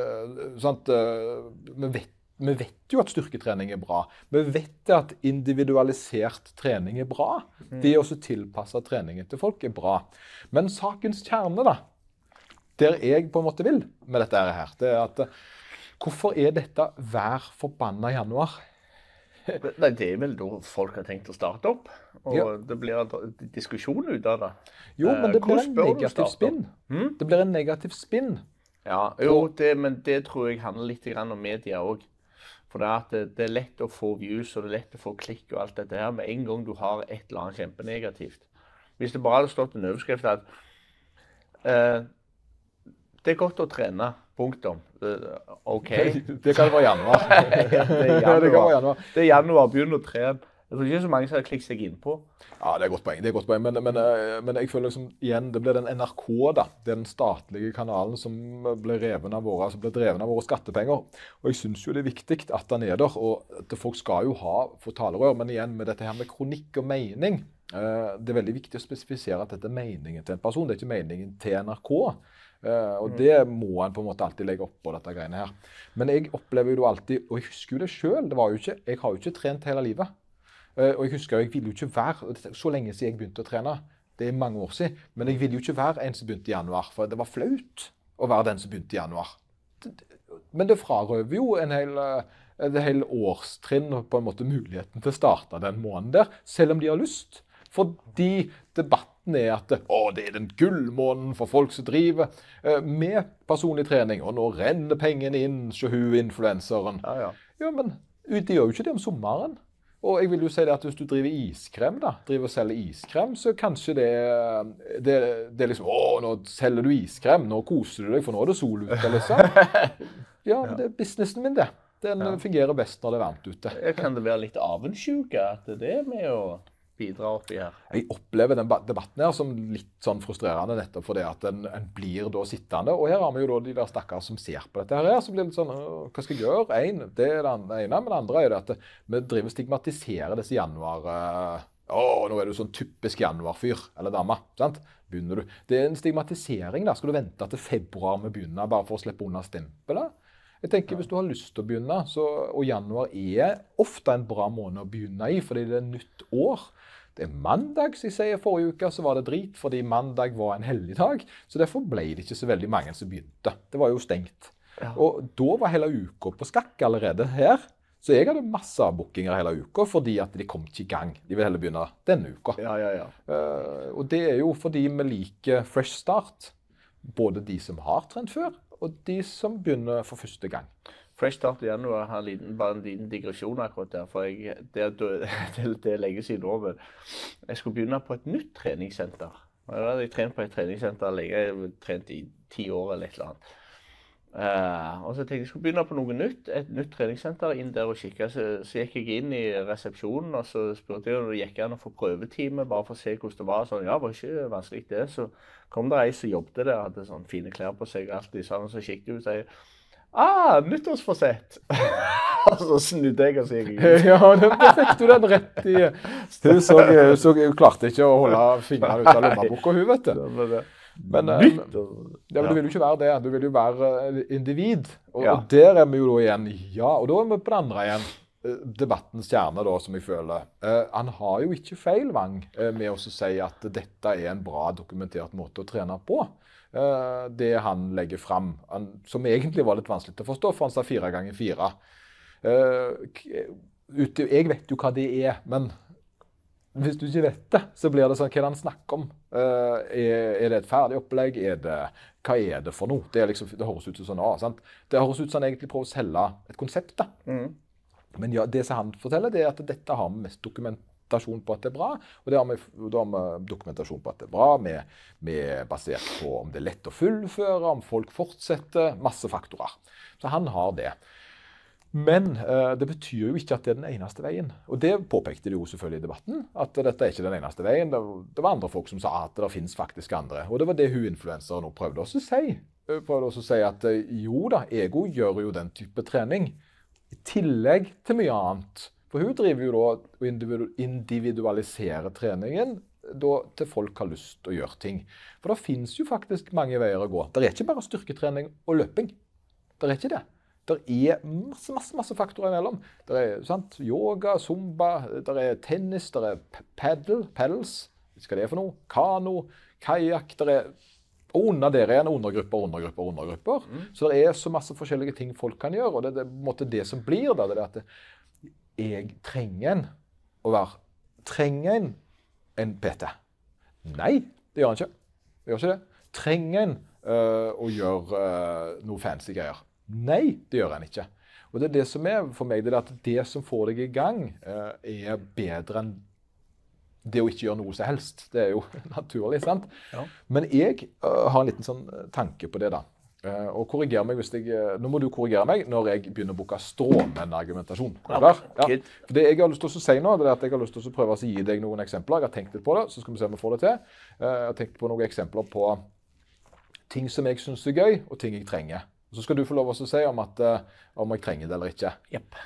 eh, vi, vet, vi vet jo at styrketrening er bra. Vi vet at individualisert trening er bra. Det å tilpasse treningen til folk er bra. Men sakens kjerne, da, der jeg på en måte vil med dette her, det er at eh, hvorfor er dette hver forbanna januar? Nei, Det er vel da folk har tenkt å starte opp. Og Ja. det blir en diskusjon ut av det. Jo, Eh, men det blir en negativ spinn. Hmm? Det blir en negativ spinn. Ja, jo, det, men det tror jeg handler litt om media òg. For det er, at det, er lett å få views og det er lett å få klikk og alt dette her med en gang du har et eller annet kjempenegativt. Hvis det bare hadde stått en overskrift at eh, Det er godt å trene. Punktum. Uh, OK. Det kan være januar. Ja, det er januar. Det er januar. Begynn å trene. Jeg tror ikke så mange som har klikket seg innpå. Ja, det er et godt poeng. det er et godt poeng. Men, men, eh, men jeg føler liksom, igjen, det blir den NRK, da. Den statlige kanalen som blir reven av våre, som blir dreven av våre skattepenger. Og jeg syns jo det er viktig at den er der. Og at folk skal jo ha få talerør. Men igjen med dette her med kronikk og mening. eh, Det er veldig viktig å spesifisere at dette er meningen til en person. Det er ikke meningen til NRK. Uh, og det må en på en måte alltid legge oppå dette greiene her. Men jeg opplever jo alltid, og jeg husker jo det sjøl, jeg har jo ikke trent hele livet. Eh, og jeg husker jo, jeg ville jo ikke være Så lenge siden jeg begynte å trene, det er mange år siden, men jeg ville jo ikke være en som begynte i januar. For det var flaut å være den som begynte i januar. Men det frarøver jo en hel, eh, et hel årstrinn og på en måte muligheten til å starte den måneden der, selv om de har lyst. Fordi debatten er at å, det er den gullmåneden for folk som driver eh, med personlig trening, og nå renner pengene inn, hun influenseren. Ja, ja. Ja, men de gjør jo ikke det om sommeren. Og jeg vil jo si det at hvis du driver iskrem, da, driver og selger iskrem, så kanskje det, det, det er liksom Å, nå selger du iskrem, nå koser du deg, for nå er det sol ute, liksom. Ja, det er businessen min, det. Den fungerer best når det er varmt ute. Kan det være litt avundsjuke at det er med å bidra oppi her? Jeg opplever den debatten her som litt sånn frustrerende, nettopp fordi at en, en blir da sittende. Og her har vi jo da de der stakkare som ser på dette her, som blir litt sånn Hva skal jeg gjøre? En, det er det ene, men det andre er det at vi driver stigmatiserer disse januar... eh, Å, nå er du sånn typisk januarfyr eller dame. sant? Begynner du. Det er en stigmatisering. da. Skal du vente til februar med å begynne bare for å slippe unna stempelet? Jeg tenker Hvis du har lyst til å begynne, så, og januar er ofte en bra måned å begynne i, fordi det er nytt år. Det er mandag, som jeg sier. Forrige uke så var det drit, fordi mandag var en helligdag. Så derfor ble det ikke så veldig mange som begynte. Det var jo stengt. Ja. Og da var hele uka på skakk allerede her. Så jeg hadde masse avbookinger hele uka fordi at de kom ikke i gang. De vil heller begynne denne uka. Ja, ja, ja. Eh, og det er jo fordi vi liker fresh start. Både de som har trent før, og de som begynner for første gang. Fresh start i januar har en liten, bare en liten digresjon akkurat der. For jeg, det, det, det, er lenge siden men jeg skulle begynne på et nytt treningssenter. Jeg hadde trent på et treningssenter lenge, har trent i ti år eller et eller annet. Uh, og så tenkte jeg jeg skulle begynne på noe nytt, et nytt treningssenter, inn der og kikke. Så, så gikk jeg inn i resepsjonen og så spurte jeg det gikk an å få prøvetime, bare for å se hvordan det var. Sånn, ja, det var ikke vanskelig det. Så kom det ei som jobbet der, hadde sånn fine klær på seg og sånn, i så kikket hun og Ah, nyttårsforsett! og så snudde jeg og så gikk jeg. Ja, den, da fikk du den rett i Hun så, så, hun klarte ikke å holde fingrene ut av lommeboka, hun, vet du. Men, eh, eh, Ja, men Du vil jo ikke være det. Du vil jo være eh, individ. Og, Ja. og der er vi jo da igjen. Ja, og da er vi på det andre igjen. Eh, Debattens kjerne, da, som jeg føler. Eh, han har jo ikke feil, Wang, eh, med å si at dette er en bra dokumentert måte å trene på. Eh, det han legger fram, han, som egentlig var litt vanskelig til å forstå, for han sa fire ganger fire. Jeg vet jo hva det er, men hvis du ikke vet det, så blir det sånn Hva er det han snakker om? Er, er det et ferdig opplegg? Er det, hva er det for noe? Det, liksom, det høres ut som sånn, ah? Det høres ut som han egentlig prøver å selge et konsept. da. Mm. Men ja, det som han forteller, det er at dette har vi mest dokumentasjon på at det er bra. Og det har vi, da har vi dokumentasjon på at det er bra. med, er basert på om det er lett å fullføre, om folk fortsetter. Masse faktorer. Så han har det. Men uh, det betyr jo ikke at det er den eneste veien. Og det påpekte de jo selvfølgelig i debatten. At dette er ikke den eneste veien. Det, det var andre folk som sa at det finnes faktisk andre. Og det var det hun influenseren nå prøvde å si. Hun prøvde også å si at eh, jo da, ego gjør jo den type trening. I tillegg til mye annet. For hun driver jo da og individualiserer treningen da til folk har lyst til å gjøre ting. For det finnes jo faktisk mange veier å gå. Det er ikke bare styrketrening og løping. Det er ikke det. Det er masse, masse, masse faktorer imellom. Det er sant? yoga, zumba, det er tennis, det er paddle, paddles. Hva er det for noe? Kano, kajakk. Det er og under der er en undergrupper, undergrupper, undergrupper. Mm. Så det er så masse forskjellige ting folk kan gjøre. Og det, er på en måte det som blir da, det er at jeg trenger en å være Trenger en en PT? Nei, det gjør han ikke. Det gjør ikke det. Trenger en uh, å gjøre uh, noe fancy greier? Nei, det gjør han ikke. Og det er det som er for meg, det er at det som får deg i gang, eh, er bedre enn det å ikke gjøre noe som helst. Det er jo naturlig, sant? Ja. Men jeg uh, har en liten sånn tanke på det, da. Uh, og korriger meg hvis jeg, uh, Nå må du korrigere meg når jeg begynner å bruke stråmenn-argumentasjon. Ja, ja. Det jeg har lyst til å si nå, det er at jeg har lyst til å prøve å gi deg noen eksempler. Jeg har tenkt litt på det, så skal vi se om vi får det til. jeg har tenkt på noen eksempler på ting som jeg syns er gøy, og ting jeg trenger. Så skal du få lov å si om, at, om jeg trenger det eller ikke. Yep.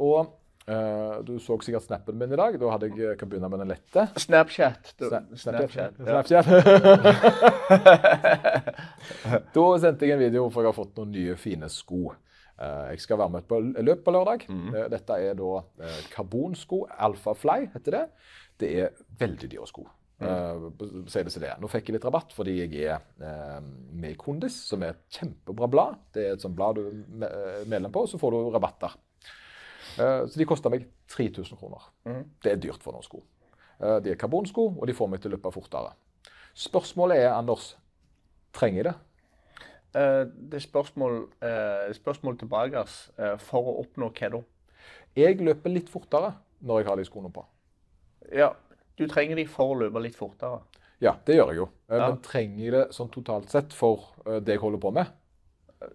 Og uh, du så sikkert snappen min i dag. Da hadde jeg, kan begynne med den lette. Snapchat. Du, Sna Snapchat. Snapchat. Ja. da sendte jeg en video for jeg har fått noen nye, fine sko. Jeg skal være med på løp på lørdag. Mm. Dette er da karbonsko. Alfa Fly heter det. Det er veldig dyre sko. Uh, Sier det som det Nå fikk jeg litt rabatt fordi jeg er uh, med i Kondis, som er et kjempebra blad. Det er et sånt blad du er medlem på, så får du rabatter. Uh, så de kosta meg 3000 kroner. Mm. Det er dyrt for noen sko. Uh, de er karbonsko, og de får meg til å løpe fortere. Spørsmålet er, Anders, trenger jeg det? det er spørsmål, spørsmål tilbake for å oppnå hva da? Jeg løper litt fortere når jeg har de skoene på. Ja, du trenger de for å løpe litt fortere. Ja, det gjør jeg jo. Eh, ja. Men trenger jeg det sånn totalt sett for eh, det jeg holder på med?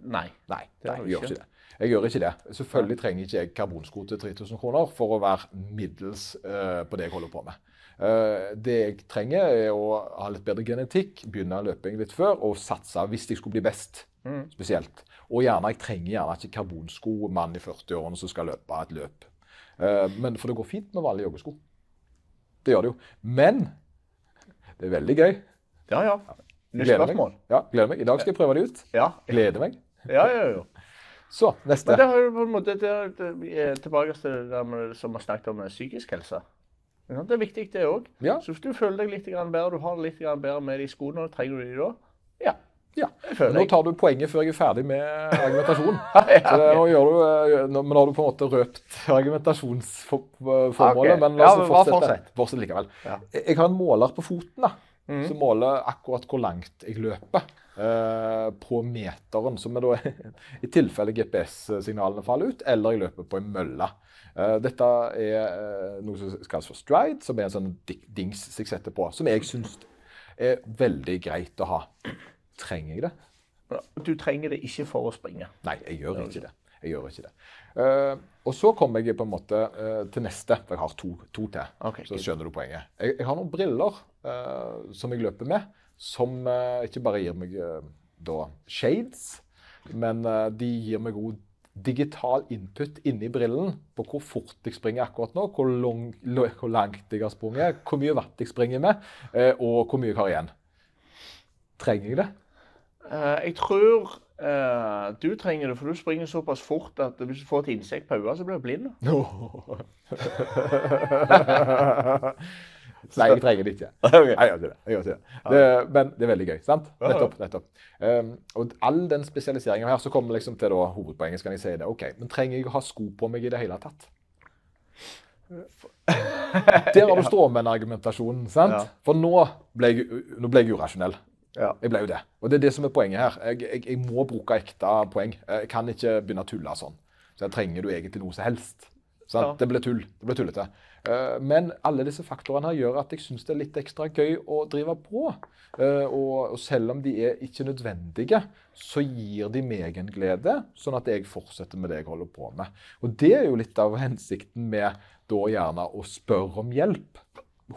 Nei. Nei, nei jeg gjør ikke det. Jeg gjør ikke det. Selvfølgelig trenger ikke jeg karbonsko til 3000 kroner for å være middels uh, på det jeg holder på med. Uh, det jeg trenger, er å ha litt bedre genetikk, begynne løping litt før og satse hvis jeg skulle bli best. Mm. Spesielt. Og gjerne, jeg trenger gjerne ikke karbonsko, mann i 40-årene som skal løpe et løp. Uh, men For det går fint med vanlige joggesko. Det gjør det jo. Men det er veldig gøy. Ja, ja. Spørsmål. Meg. Ja, gleder meg. I dag skal jeg prøve det ut. Ja. Gleder meg. Ja, ja, ja. Så, neste. Men det har jo på en måte Tilbake til det der med, som vi snakket om psykisk helse. Det er viktig, det òg. Ja. Så hvis du føler deg litt bedre, du har det litt bedre med de skoene, trenger du de da? Ja. Ja. Nå tar du poenget før jeg er ferdig med argumentasjonen. ja, okay. nå du, eh, men nå har du på en måte røpt argumentasjonsformålet. Okay. Men la oss ja, fortsette. fortsette likevel. Ja. Jeg har en måler på foten da, mm. som måler akkurat hvor langt jeg løper. eh, på meteren, som er da i tilfelle GPS-signalene faller ut, eller jeg løper på en mølle. Eh, dette er uh, noe som kalles for stride, som er en sånn dings jeg setter på, som jeg syns er veldig greit å ha. Trenger jeg det? Du trenger det ikke for å springe. Nei, jeg gjør ikke det. Jeg gjør ikke det. Uh, og så kommer jeg på en måte uh, til neste, for jeg har to, to til. Okay, så skjønner du poenget. Jeg, jeg har noen briller uh, som jeg løper med, som ikke bare gir meg da shades, men de gir meg god digital input inni brillen på hvor fort jeg springer akkurat nå, hvor, lang, hvor langt jeg har sprunget, hvor mye watt jeg springer med, og hvor mye jeg har igjen. Trenger jeg det? Jeg tror uh, du trenger det, for du springer såpass fort at hvis du får et insekt på øyet, så blir du blind. Oh. Nei, jeg trenger det ikke. Okay. Jeg gjør det. Jeg gjør det. det. Men det er veldig gøy. sant? Nettopp. nettopp. Um, og all den spesialiseringa her, så kommer liksom til da, hovedpoenget. skal jeg si det. Ok, Men trenger jeg å ha sko på meg i det hele tatt? Der har du stråmenn-argumentasjonen. sant? Ja. For nå ble, jeg, nå ble jeg urasjonell. Ja. Jeg ble jo det. Og det er det som er poenget her. Jeg, jeg, jeg, må bruke ekte poeng. Jeg kan ikke begynne å tulle sånn. Så jeg trenger du egentlig noe som helst. Ja. Det ble tull. Det ble tullete. Eh, men alle disse faktorene her gjør at jeg syns det er litt ekstra gøy å drive på. Eh, og selv om de er ikke nødvendige, så gir de meg en glede, sånn at jeg fortsetter med det jeg holder på med. Og det er jo litt av hensikten med da gjerne å spørre om hjelp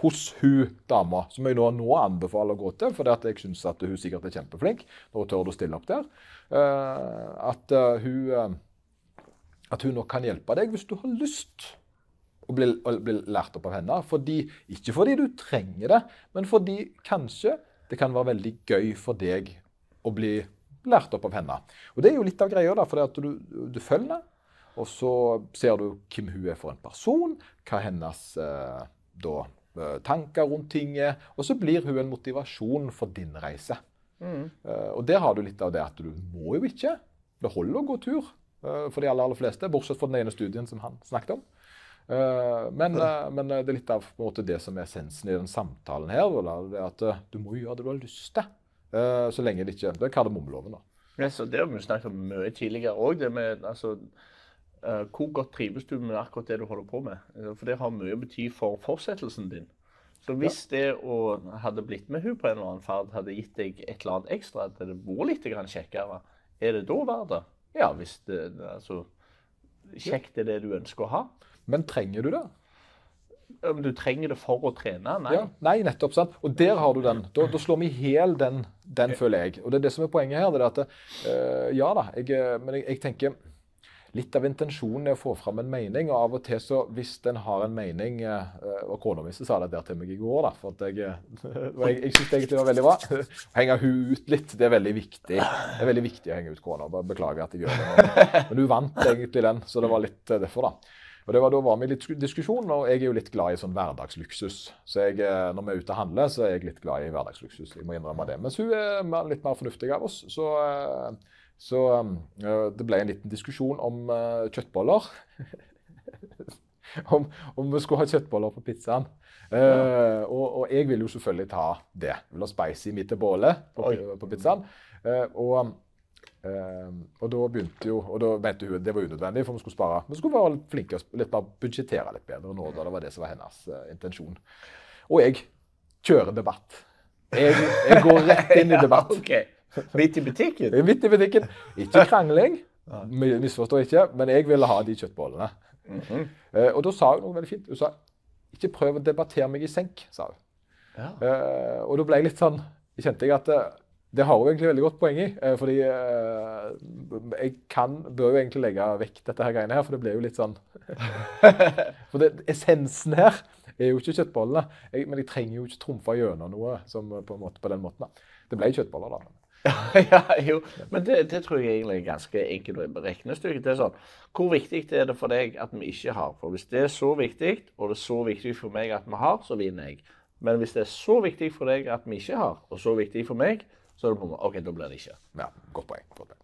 hos hun dama, som jeg nå, nå anbefaler å gå til, for jeg syns at hun sikkert er kjempeflink hun tør å stille opp der. At hun at hun nok kan hjelpe deg hvis du har lyst å bli, å bli lært opp av henne. Fordi, ikke fordi du trenger det, men fordi kanskje det kan være veldig gøy for deg å bli lært opp av henne. Og Det er jo litt av greia, da, for du, du følger og så ser du hvem hun er for en person, hva hennes eh, da, eh, tanker rundt ting er, og så blir hun en motivasjon for din reise. Mm. Uh, og der har du litt av det at du må jo ikke. Det holder å gå tur. uh, for de aller, aller fleste, bortsett fra den ene studien som han snakket om. Uh, men, eh, men, det er litt av måte, det som er essensen i den samtalen her. det at Du må gjøre det du har lyst til. Så lenge det ikke Det er kardemommeloven, da. Ja, så det har vi snakket om mye tidligere òg. Altså, hvor godt trives du med akkurat det du holder på med? For det har mye å bety for fortsettelsen din. Så hvis ja. det å hadde blitt med hun på en eller annen ferd hadde gitt deg et eller annet ekstra, at det bor litt kjekkere, er det da verdt det? Ja, hvis det altså, Kjekt er det du ønsker å ha. Men trenger du det? Om du trenger det for å trene? Nei. Ja, nei, nettopp. sant? Og der har du den. Da, da slår vi i hjel den, den, føler jeg. Og det er det som er poenget her. det er at, uh, Ja da, jeg, eh, men jeg, jeg tenker litt av intensjonen er å få fram en mening. Og av og til, så hvis en har en mening eh, Og kona mi sa det der til meg i går, da. For at jeg, eh, jeg, jeg syns egentlig det var veldig bra. Henge hun ut litt, det er veldig viktig. Det er veldig viktig å henge ut kona. Beklager at jeg gjør det. Men hun vant egentlig den, så det var litt eh, derfor, da. Og det var, Da var vi litt diskusjon, og jeg er jo litt glad i sånn hverdagsluksus. Så jeg, når vi er ute og handler, så er jeg litt glad i hverdagsluksus. Jeg må innrømme det. Mens hun er litt mer fornuftig av oss. Så så uh, det ble en liten diskusjon om uh, kjøttboller. om, om, vi skulle ha kjøttboller på pizzaen. Uh, ja. og, og, jeg vil jo selvfølgelig ta det. Jeg vil ha spicy midt til bålet på, på, pizzaen. og og da begynte jo, og da mente hun det var unødvendig, for vi skulle spare. Vi skulle være flinke og litt bare budsjettere litt bedre nå, da det var det som var hennes intensjon. Og jeg kjører debatt. Jeg, jeg går rett inn i debatt. okay. Midt i butikken? Midt i butikken. Ikke krangling, misforstå ikke, men jeg ville ha de kjøttbollene. Mm -hmm. uh, og da sa hun noe veldig fint. Hun sa ikke prøv å debattere meg i senk, sa hun. Ja. Uh, og da ble jeg litt sånn kjente jeg at uh, det har hun egentlig veldig godt poeng i. fordi jeg kan, bør jo egentlig legge vekk dette her greiene her, for det ble jo litt sånn For det, essensen her er jo ikke kjøttbollene. Jeg, men jeg trenger jo ikke trumfe gjennom noe som, på, måte, på den måten. Da. Det ble kjøttboller, da. ja, jo. Men det, det, tror jeg egentlig er ganske enkelt regnestykke. Det er sånn, Hvor viktig er det for deg at vi ikke har? For Hvis det er så viktig, og det er så viktig for meg at vi har, så vinner jeg. Men hvis det er så viktig for deg at vi ikke har, og så viktig for meg, så er det på meg, ok, da blir det ikke. Ja, godt poeng. Godt poeng.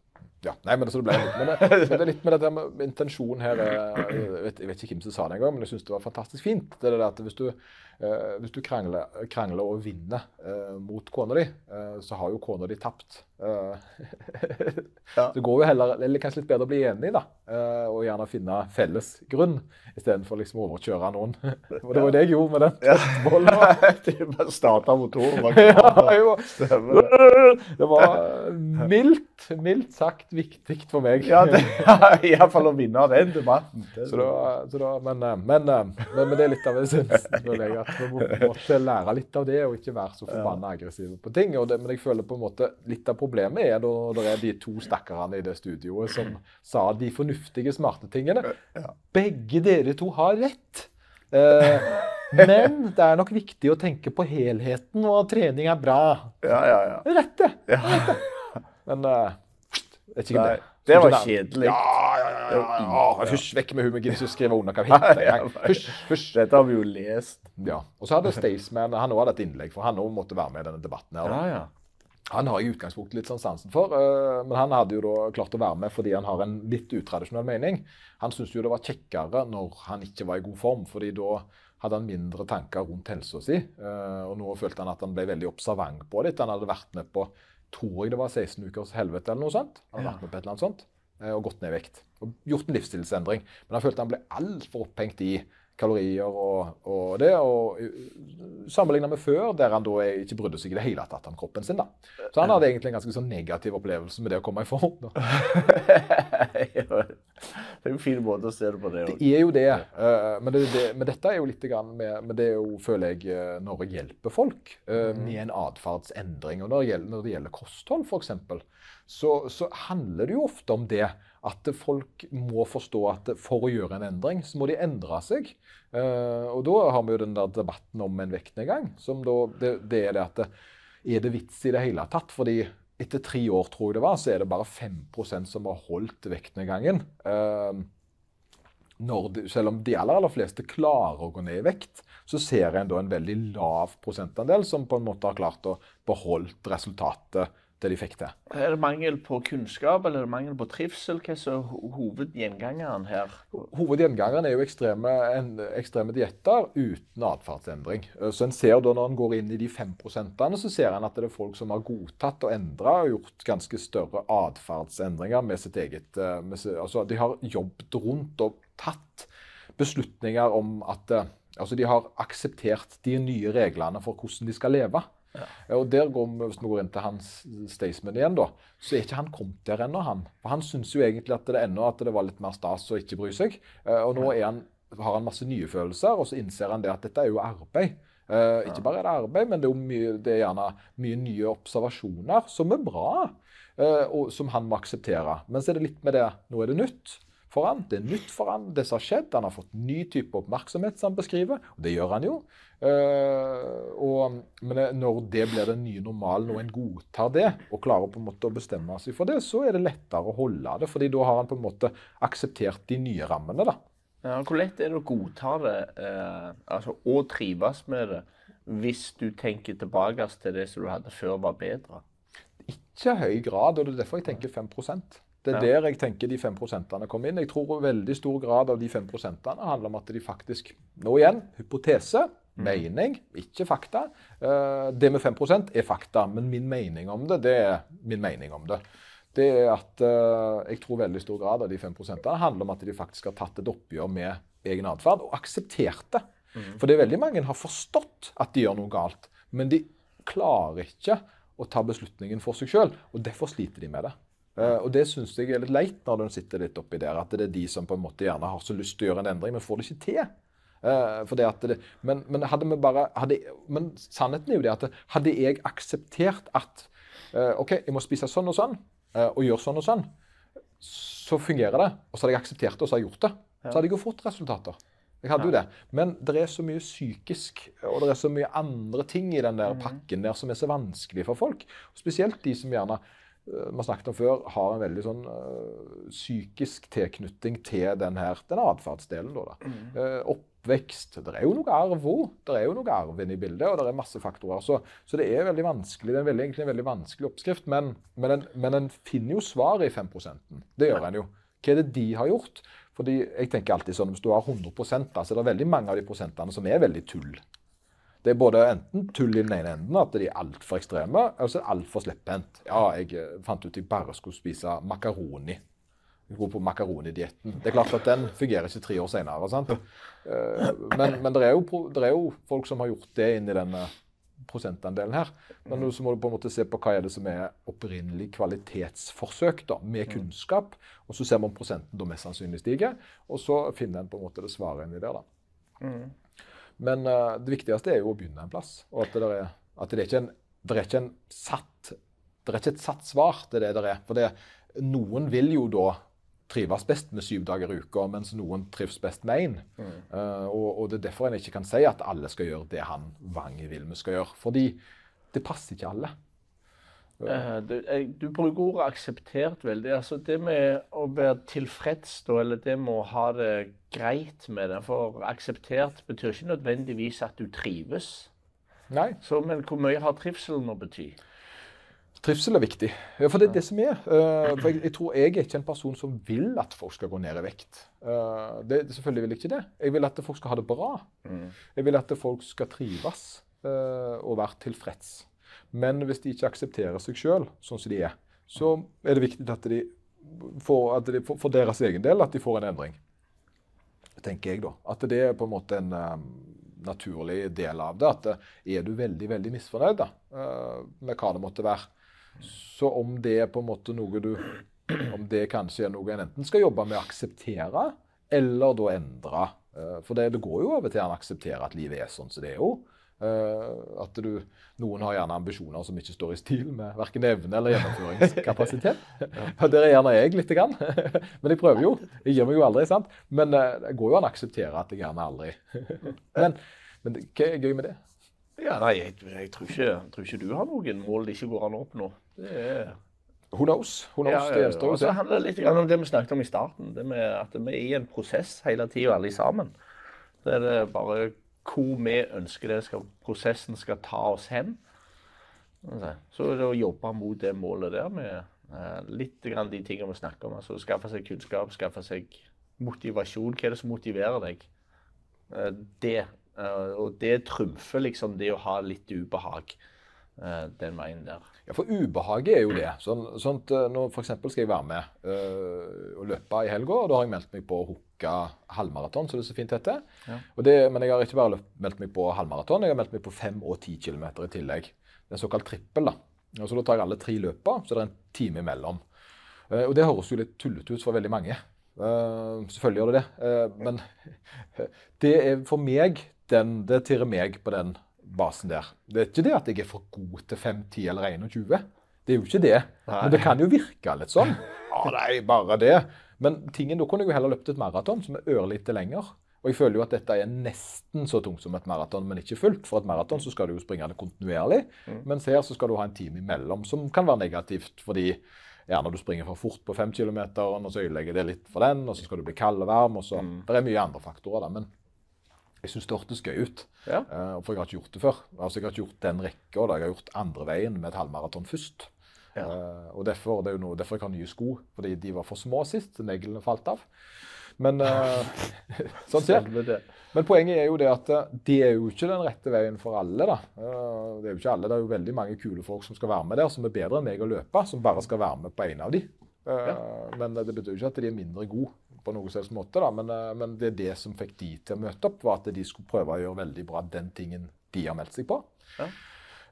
Ja, nei, men, det ble litt, men, det, men det er litt med det med intensjonen her jeg vet, jeg vet, ikke hvem som sa det engang, men jeg syns det var fantastisk fint. det er det at Hvis du, eh, hvis du krangler, krangler, og vinner eh, mot kona di, eh, så har jo kona di tapt. Eh, ja. Det går jo heller, eller kanskje litt bedre å bli enig da, eh, og gjerne finne felles grunn, istedenfor liksom å overkjøre noen. Og det var det jeg gjorde med den testbollen. bare starta motoren. ja, det var mildt, mildt sagt viktig for meg. Ja, det, Iallfall å vinne den debatten. Så da, så da, men, eh, men, men, det er litt av essensen. Vi må, lære litt av det, og ikke være så forbanna aggressive på ting. Det, men jeg føler på en måte litt av problemet er da det er de to stakkarene i det studioet som sa de fornuftige, smarte tingene. Begge dere to har rett. Eh, men det er nok viktig å tenke på helheten, og trening er bra. Ja, ja, ja. Rett det. Men uh, vet ikke det. Det var kjedelig. Ja, ja, ja. ja. Hysj, vekk med hun. Gidder ikke skrive under kapittel. Hysj, hysj. Dette har vi jo lest. Ja. Og så hadde Staysman han også hadde et innlegg, for han òg måtte være med i denne debatten. her. Ja, ja. Han har jeg i utgangspunktet litt sånn sansen for, uh, men han hadde jo da klart å være med fordi han har en litt utradisjonell mening. Han syntes jo det var kjekkere når han ikke var i god form, fordi da hadde han mindre tanker rundt helsa si. Uh, og nå følte han at han ble veldig observant på det. Han hadde vært med på tror jeg det var 16 ukers helvete eller noe sånt. Han hadde vært med på et eller annet sånt, uh, og gått ned i vekt. Og gjort en livsstilsendring. Men han følte han ble altfor opphengt i kalorier og, og det. og Sammenligna med før, der han da ikke brydde seg i det hele tatt om kroppen sin. da. Så han hadde egentlig en ganske sånn negativ opplevelse med det å komme i form. da. en fin måte å se det på, det også. Det er jo det. Eh, men, det, det, men, dette er jo litt grann med, med det jo, føler jeg, eh, når jeg hjelper folk uh, med en atferdsendring. Og når det gjelder, når det gjelder kosthold, f.eks., så, så handler det jo ofte om det at folk må forstå at for å gjøre en endring, så må de endre seg. Og da har vi jo den der debatten om en vektnedgang. som da, det, det er det at det, Er det vits i det hele tatt? Fordi etter tre år, tror jeg det var, så er det bare 5% som har holdt vektnedgangen. Uh, de, selv om de aller, aller fleste klarer å gå ned i vekt, så ser en da en veldig lav prosentandel som på en måte har klart å beholde resultatet det de fikk til. Er det mangel på kunnskap eller er det mangel på trivsel? Hva er hovedgjengangeren her? Hovedgjengangeren er jo ekstreme, ekstreme dietter uten atferdsendring. Så en ser da Når en går inn i de fem prosentene, så ser en at det er folk som har godtatt og endra og gjort ganske større atferdsendringer med sitt eget eh, med, altså De har jobbet rundt og tatt beslutninger om at eh, altså de har akseptert de nye reglene for hvordan de skal leve. Ja. Og der går vi, Hvis vi går inn til hans Staysman igjen, da, så er ikke han kommet der ennå. Han For han syns jo egentlig at det ennå at det var litt mer stas å ikke bry seg. Eh, og nå han, har han masse nye følelser, og så innser han det at dette er jo arbeid. Uh, ikke bare er det arbeid, men det er, mye, det er gjerne mye nye observasjoner som er bra, uh, og som han må akseptere. Men så er det litt med det nå er det nytt for han. Det er nytt for han, det som har skjedd. Han har fått ny type oppmerksomhet, som han beskriver. Og det gjør han jo. Uh, og, men når det blir den nye normalen, og en godtar det, og klarer på en måte å bestemme seg for det, så er det lettere å holde det. fordi da har han på en måte akseptert de nye rammene. da. Ja, hvor lett er det å godta det, uh, altså, og trives med det, hvis du tenker tilbake til det som du hadde før, var bedre? Ikke høy grad, og det er derfor jeg tenker 5 det er der jeg tenker de 5% kommer inn. Jeg tror veldig stor grad av de 5% handler om at de faktisk Nå igjen hypotese, mm. mening, ikke fakta. Uh, det med 5% er fakta, men min mening om det, det er min mening om det. Det er at uh, jeg tror veldig stor grad av de 5% handler om at de faktisk har tatt et oppgjør med egen atferd og akseptert det. Mm. For det er veldig mange har forstått at de gjør noe galt, men de klarer ikke å ta beslutningen for seg sjøl, og derfor sliter de med det. Uh, og Det syns jeg er litt leit når du sitter litt oppi der. At det er de som på en måte gjerne har så lyst til å gjøre en endring, men får det ikke til. Uh, det det, men, men, hadde vi bare, hadde, men sannheten er jo det at hadde jeg akseptert at uh, OK, jeg må spise sånn og sånn, og gjøre sånn og sånn, så fungerer det. Og så hadde jeg akseptert det, og så hadde jeg gjort det. Så hadde jeg jo fått resultater. Jeg hadde jo det. Men det er så mye psykisk, og det er så mye andre ting i den der mm. pakken der som er så vanskelig for folk. Spesielt de som gjerne Eh, vi har snakket om før, har en veldig sånn uh, psykisk tilknytning til den her, den atferdsdelen. Mm. Uh, oppvekst. Det er jo noe arv òg. Det er jo noe arv inne i bildet, og det er masse faktorer. Så, så det er veldig vanskelig. Det er veldig, egentlig en veldig vanskelig oppskrift, men, men, en, men en finner jo svaret i 5% Det gjør en jo. Hva er det de har gjort? Fordi jeg tenker alltid sånn, Hvis du har 100 da, så er det veldig mange av de prosentene som er veldig tull. Det er både enten tull i den ene enden, at de er altfor ekstreme, eller så altfor slepphendt. Ja, jeg eh, fant ut at jeg bare skulle spise makaroni. Gå på makaronidietten. Det er klart at den fungerer ikke tre år senere. Eh, men, men det, er jo, det, er jo, folk som har gjort det inni denne prosentandelen her. Men så må du på en måte se på hva er det som er opprinnelig kvalitetsforsøk da, med mm. kunnskap. Og så ser man om prosenten da mest sannsynlig stiger, og så finner en på en måte det svaret inni der. da. Men uh, det viktigste er jo å begynne en plass. Og at det er, at det er ikke en, det er ikke en satt det er ikke et satt svar til det det er. For det, noen vil jo da trives best med syv dager i uka, mens noen trives best med én. Mm. Uh, og, og, det er derfor en ikke kan si at alle skal gjøre det han Vange vil vi skal gjøre. Fordi det passer ikke alle. Uh, du, du, bruker ordet 'akseptert' veldig. altså Det med å være tilfreds, da, eller det med å ha det greit med det For akseptert betyr ikke nødvendigvis at du trives. Nei. Så, men hvor mye har trivselen å bety? Trivsel er viktig. Ja, for det er det som er. Uh, for jeg, jeg, tror jeg er ikke en person som vil at folk skal gå ned i vekt. Det, selvfølgelig vil jeg ikke det. Jeg vil at folk skal ha det bra. Mm. Jeg vil at folk skal trives og være tilfreds. Men hvis de ikke aksepterer seg sjøl sånn som de er, så er det viktig at de får, at de, for deres egen del at de får en endring. tenker jeg da. At det er på en måte en um, naturlig del av det. At uh, er du veldig, veldig misfornøyd da, uh, med hva det måtte være, så om det er på en måte noe du Om det kanskje er noe en enten skal jobbe med å akseptere, eller da endre. For det, det går jo og til å akseptere at livet er sånn som det er jo. Uh, at du, Noen har gjerne ambisjoner som ikke står i stil med verken evne eller gjennomføringskapasitet. ja. Der er gjerne jeg lite grann. Men jeg prøver jo. Jeg gir meg jo aldri. sant? Men uh, det går jo an å akseptere at jeg gjerne aldri men, men, hva er gøy med det? Ja, nei, jeg, jeg, tror ikke, jeg, tror ikke, du har noen mål det ikke går an å oppnå. Det er... Who knows? Who knows? Ja, det gjenstår å se. Så handler det litt om det vi snakket om i starten. det med At vi er i en prosess hele tida, alle sammen. Det er det bare hvor vi ønsker det skal, prosessen skal ta oss hen. Så er det å jobbe mot det målet der med uh, litt grann de tingene vi snakker om. altså Skaffe seg kunnskap, skaffe seg motivasjon. Hva er det som motiverer deg? Uh, det. Uh, og det trumfer liksom det å ha litt ubehag den veien der. Ja, For ubehaget er jo det. Sånn, sånt, når f.eks. skal jeg være med og løpe i helga. og Da har jeg meldt meg på halvmaraton, som det så fint heter. Ja. Det, men jeg har ikke bare meldt meg på halvmaraton, jeg har meldt meg på fem og ti km i tillegg. Det er en såkalt trippel. da. Og så Da tar jeg alle tre løpa, så det er en time imellom. Uh, og Det høres jo litt tullete ut for veldig mange. Uh, selvfølgelig gjør det det. Uh, men det er for meg den, Det tirrer meg på den basen der. Det er ikke det at jeg er for god til 5, 10 eller 21. Det er jo ikke det. Nei. Men det kan jo virke litt sånn. Ja, nei, bare det. Men tingen, da kunne jeg jo heller løpt et maraton som er ørlite lenger. Og jeg føler jo at dette er nesten så tungt som et maraton, men ikke fullt. For et maraton så skal du jo springe det kontinuerlig, mm. mens her så skal du ha en time imellom, som kan være negativt. fordi gjerne du springer for fort på 5 km, og så ødelegger det litt for den, og så skal du bli kald og varm. og så, mm. Det er mye andre faktorer, da. men jeg syns det hørtes gøy ut. Ja. Uh, for jeg har ikke gjort det før. Altså, Jeg har ikke gjort den rekka. Jeg har gjort andre veien med et halvmaraton først. Ja. Uh, og derfor, det er jo noe, derfor jeg har nye sko. Fordi de var for små sist. Neglene falt av. Men uh, sånn ser Men poenget er jo det at det er jo ikke den rette veien for alle. da. det er jo ikke alle. Det er jo veldig mange kule folk som skal være med der, som er bedre enn meg å løpe, som bare skal være med på en av de. Ja. Men det betyr jo ikke at de er mindre gode på noen selvs måte. Da. Men, eh, men, det er det som fikk de til å møte opp, var at de skulle prøve å gjøre veldig bra den tingen de har meldt seg på. Ja.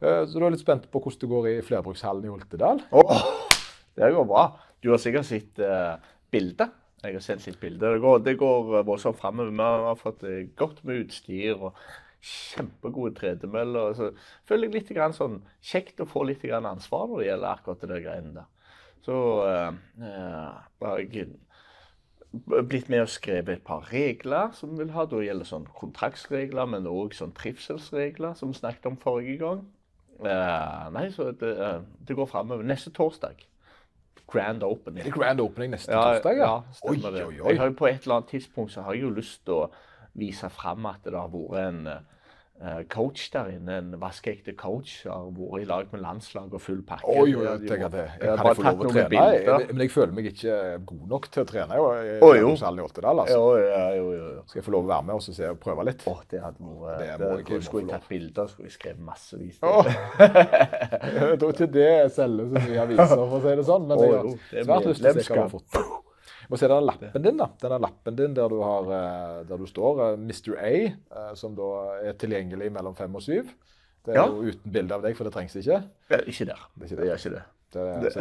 Eh, så du er litt spent på hvordan det går i flerbrukshallen i Oltedal? Oh, det går bra. Du har sikkert sett uh, bildet. Jeg har sett litt bilde. Det går, det går voldsomt framover. Vi har fått godt med utstyr og kjempegode tredemøller. Så føler jeg litt sånn kjekt å få litt ansvar når det gjelder akkurat det greiene der. Så uh, uh, jeg blitt med og skrevet et par regler som vi vil ha. Da gjelder sånn kontraktsregler, men òg sånn trivselsregler, som vi snakket om forrige gang. Nei, så det, det går framover. Neste torsdag. Grand opening. Er det grand opening neste ja, torsdag? Ja, ja oi, oi, oi. Jeg har jo på et eller annet tidspunkt så har jeg jo lyst til å vise fram at det har vært en Eh, coach der inne, en vaskeekte coach, har vært i lag med landslag og full pakke. Oi, jo, jeg tenker det. Jeg kan jeg få lov å trene? Jeg, men jeg føler meg ikke god nok til å trene jo, i oh, jo. Ottedal. Altså. Jo, ja, jo, jo, Skal jeg få lov å være med og se og prøve litt? Oh, det hadde vært det det, det, Skulle jeg tatt bilder, skulle jeg skrevet massevis. Oh. jeg tror ikke det selges så mye aviser, for å si det sånn. Men jeg har svært lyst til å se hva du har fått. Må er det lappen din, da. Denne lappen din der du, har, eh, der du står uh, Mr. A, uh, som da er tilgjengelig mellom fem og syv. Det er ja. jo uten bilde av deg, for det trengs ikke. Ja, ikke der. Det, ikke det. gjør ikke det. det,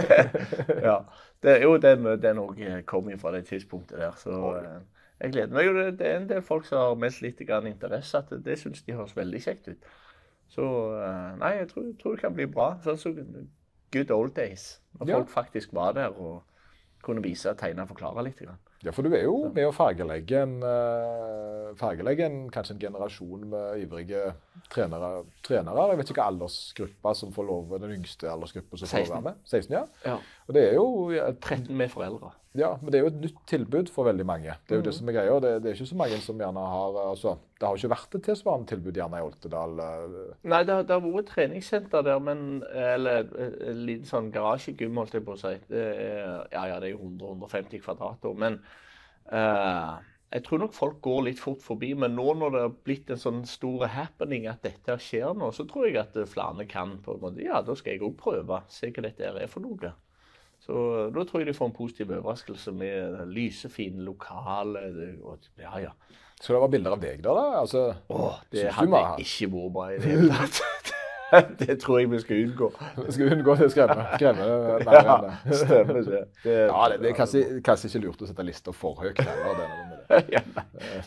det. ja. Det er jo det, den òg kom fra det tidspunktet der. Så jeg gleder meg. Det er en del folk som har meldt litt interesse. at Det syns de høres veldig kjekt ut. Så nei, jeg tror, tror, det kan bli bra. Sånn som good old days. Når folk faktisk var der. og kunne vise, tegne og forklare litt. Ja, for du er jo med å fargelegge en, uh, fargelegge en, kanskje en generasjon med ivrige trenere. trenere. Jeg vet ikke hva aldersgruppa som får lov, den yngste aldersgruppa som får være med. 16, ja. ja. Og det er jo... Ja, 13 med foreldre. Ja, men det er jo et nytt tilbud for veldig mange. Det er jo mm. det som er greia. Det, det, er ikke så mange som gjerne har altså, Det har jo ikke vært et tilsvarende tilbud gjerne i Oltedal. Eh. Nei, det, det har vært et treningssenter der, men Eller en liten sånn garasjegym, holdt jeg på å si. Det er, ja, ja, det er jo 100-150 kvadrater. Men uh, jeg tror nok folk går litt fort forbi. Men nå når det har blitt en sånn stor happening at dette skjer nå, så tror jeg at flere kan på en måte Ja, da skal jeg òg prøve. Se hva dette er for noe. Så da tror jeg de får en positiv overraskelse med lysefine lokale. det- og- Ja, ja. Skal det være bilder av deg, da? da? Altså, Åh, det hadde jeg ikke vært bra i det hele tatt. Det tror jeg vi skal unngå. skal vi unngå det skremme, skremme Ja, stemmer det. det Ja, det, det er kanskje, kanskje ikke lurt å sette lista for høyt heller. Er.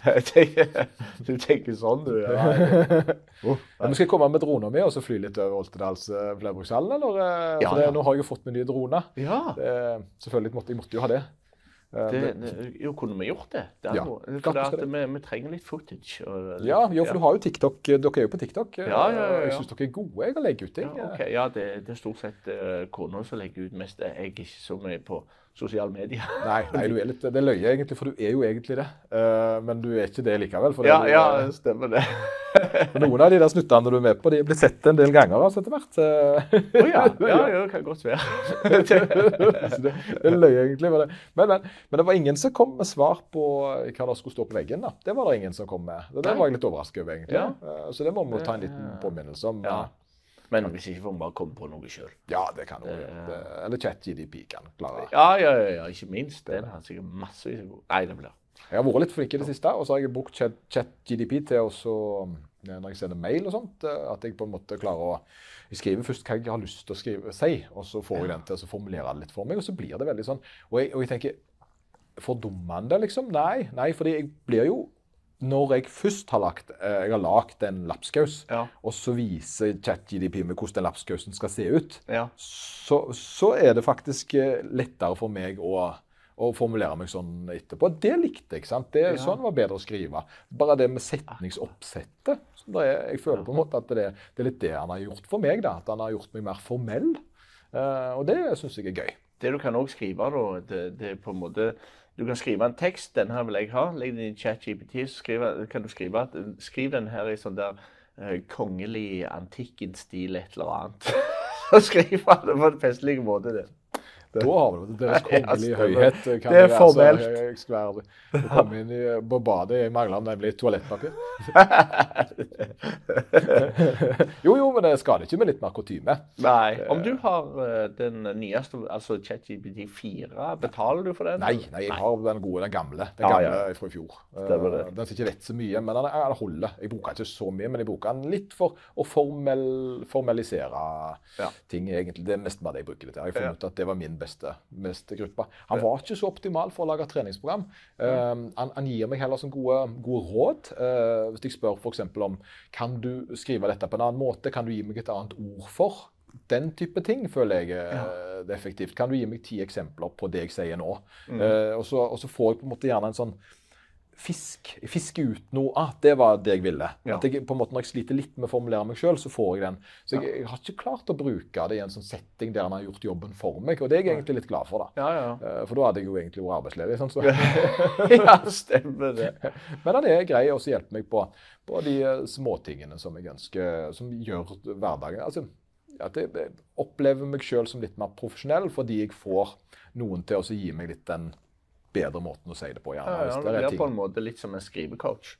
Ja, tenker, du tenker sånn, du. Ja. Men skal jeg komme med drona med og så fly litt over Oltedals eh, flerbrukshallen, eller? eh, Ja, det, ja. nå har jeg jo fått meg nye droner. ja. Det, selvfølgelig måtte jeg måtte jo ha det. Eh, Det, jo, kunne vi gjort det? det Ja, for vi vi, trenger litt footage. Og, Ja, jo, for du har jo TikTok. Dere er jo på TikTok. Ja, ja, ja, ja. Jeg syns dere er gode jeg, å legge ut ting. Ja, okay. ja det, det er stort sett uh, kona som legger ut mest. Jeg er ikke så mye på sosiale medier. Nei, nei, du er litt, det løy jeg egentlig, for du er jo egentlig det. Uh, men du er ikke det likevel. For Ja, det, ja, eh, det stemmer det. noen av de der snuttene du er med på, de er blitt sett en del ganger altså, etter hvert. Å oh, ja. ja, ja, det kan godt være. Det, det løy egentlig. Men, men, men, men det var ingen som kom med svar på hva det skulle stå på veggen. da. Det var det ingen som kom med. Det, det var jeg litt overrasket over, egentlig. Ja. Uh, Så det må vi ta en liten påminnelse om. Ja. Men hvis ikke får vi bare komme på noe sjøl. Ja, det kan vi gjøre. Eller ChatGDP kan klare det. Ja, ja, ja, ja, ikke minst. Den har sikkert massevis av Nei, det blir Jeg har vært litt flink i det siste, og så har jeg brukt Chat- ChatGDP til å eh, når jeg sender mail og sånt, eh, at jeg på en måte klarer å jeg skriver først hva jeg har lyst til å skrive, si, og så får jeg den til å formulere det litt for meg, og så blir det veldig sånn. Og jeg, og jeg tenker det, liksom? Nei, nei, fordi jeg blir jo når jeg først har lagt, eh, jeg har lagt en lapskaus, Ja. og så viser ChatGDP meg hvordan den lapskausen skal se ut, Ja. så, så er det faktisk eh, lettere for meg å, å formulere meg sånn etterpå. Det likte jeg. sant? Det, Ja. Sånn var bedre å skrive. Bare det med setningsoppsettet. er, jeg føler på en måte at det, det er litt det han har gjort for meg. da, At han har gjort meg mer formell. Eh, og det syns jeg er gøy. Det du kan òg skrive, da, det, det er på en måte Du kan skrive en tekst. Den her vil jeg ha. Legg den i ChatGPT. Så skrive, kan du skrive at Skriv den her i sånn der uh, kongelig antikken-stil, et eller annet. Så skriver den på en festlig måte. det. Da har det. Deres kongelige høyhet. eh, kan Det er formelt. Så, jeg, jeg du kom inn i, på badet, jeg mangler nemlig toalettpapir. jo, jo, men det skader ikke med litt mer kutyme. Nei. Om du har eh, den nyeste, altså ChatGPT 4, betaler du for den? Nei, nei, jeg har den gode, den gamle. Den Ja, gamle ja. fra i fjor. Stemmer det. Eh, Den som ikke vet så mye, men den, den holder. Jeg bruker den ikke så mye, men jeg bruker den litt for å formel, formalisere Ja. ting, egentlig. Det er mest bare det jeg bruker det til. Jeg har Ja. funnet ut at det var min beste, beste gruppa. Han var ikke så optimal for å lage treningsprogram. Um, han, han gir meg heller sånn gode, gode råd. Uh, hvis jeg spør f.eks. om kan du skrive dette på en annen måte, kan du gi meg et annet ord for? Den type ting føler jeg eh, det er effektivt. Kan du gi meg ti eksempler på det jeg sier nå? Eh, og, så, og så får jeg på en måte gjerne en sånn fisk. fiske ut noe. Ah, det var det jeg ville. Ja. At jeg, på en måte Når jeg sliter litt med å formulere meg sjøl, så får jeg den. Så jeg, jeg har ikke klart å bruke det i en sånn setting der han har gjort jobben for meg. Og det er jeg egentlig litt glad for, da. Ja, ja. Eh, For da hadde jeg jo egentlig vært arbeidsledig. Sånn, så. ja, stemmer det. Men han er grei og hjelper meg på, på de eh, småtingene som jeg ønsker, som gjør hverdagen altså, At jeg opplever meg sjøl som litt mer profesjonell fordi jeg får noen til å gi meg litt den bedre måten å si det på. gjerne. Ja, ja, det blir på en måte litt som en skrivecoach.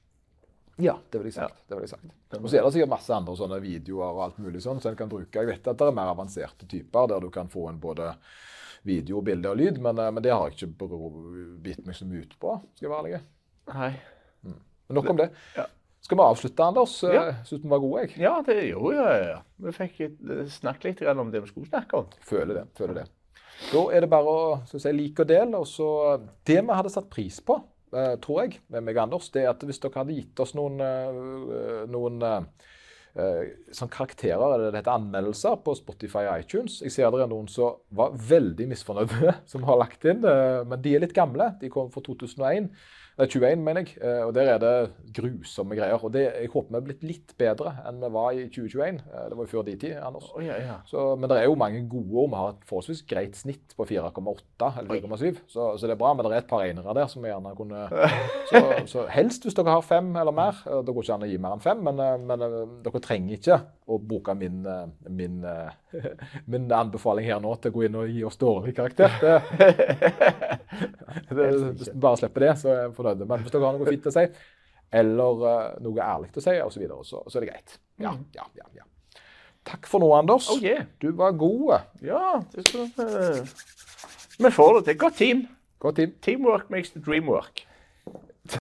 Ja, det vil jeg sagt. Ja. vil sagt. Og så er det sikkert masse andre sånne videoer og alt mulig sånn, så en kan bruke. Jeg vet at det er mer avanserte typer der du kan få en både video, bilde og lyd, men, eh, men det har jeg ikke bitt meg så mye ut på, skal jeg være ærlig. Nei. Men nok om det. Ja. Skal vi avslutte, Anders? Ja. Ja. Syns vi var gode, jeg. Ja, det gjorde ja, ja, ja. Vi fikk eh, snakket litt grann om det vi skulle snakke om. Føler det. føler det. Da er det bare å si, like og dele. Og så Det vi hadde satt pris på, eh, tror jeg, med meg og Anders, det er at hvis dere hadde gitt oss noen, eh, noen eh, eh, sånn karakterer, eller det heter anmeldelser, på Spotify og iTunes. Jeg ser det er noen som var veldig misfornøyde, som har lagt inn. eh, men de er litt gamle. De kom fra 2001. Nei, 21, mener jeg. Eh, og der er det grusomme greier. Og det, jeg håper vi er blitt litt bedre enn vi var i 2021. Eh, det var jo før de tid, Anders. Oh, ja, ja. Så, men det er jo mange gode år. Vi har et forholdsvis greit snitt på 4,8 eller 4,7. Så, så det er bra, men det er et par enere der som vi gjerne kunne så, så helst hvis dere har fem eller mer. eh, Det går ikke an å gi mer enn fem, men, men dere trenger ikke å bruke min, min, min anbefaling her nå til å gå inn og gi oss dårlig karakter. Det, det, vi bare slipper det, så er jeg fornøyd. Men hvis dere har noe fint å si, eller uh, noe ærlig å si, og så, videre, så, så er det greit. Ja, ja, ja, ja. Takk for nå, Anders. Oh, yeah. Du var god. Ja, det skal vi Vi får det til. Godt team. Godt team. Teamwork makes the dream work.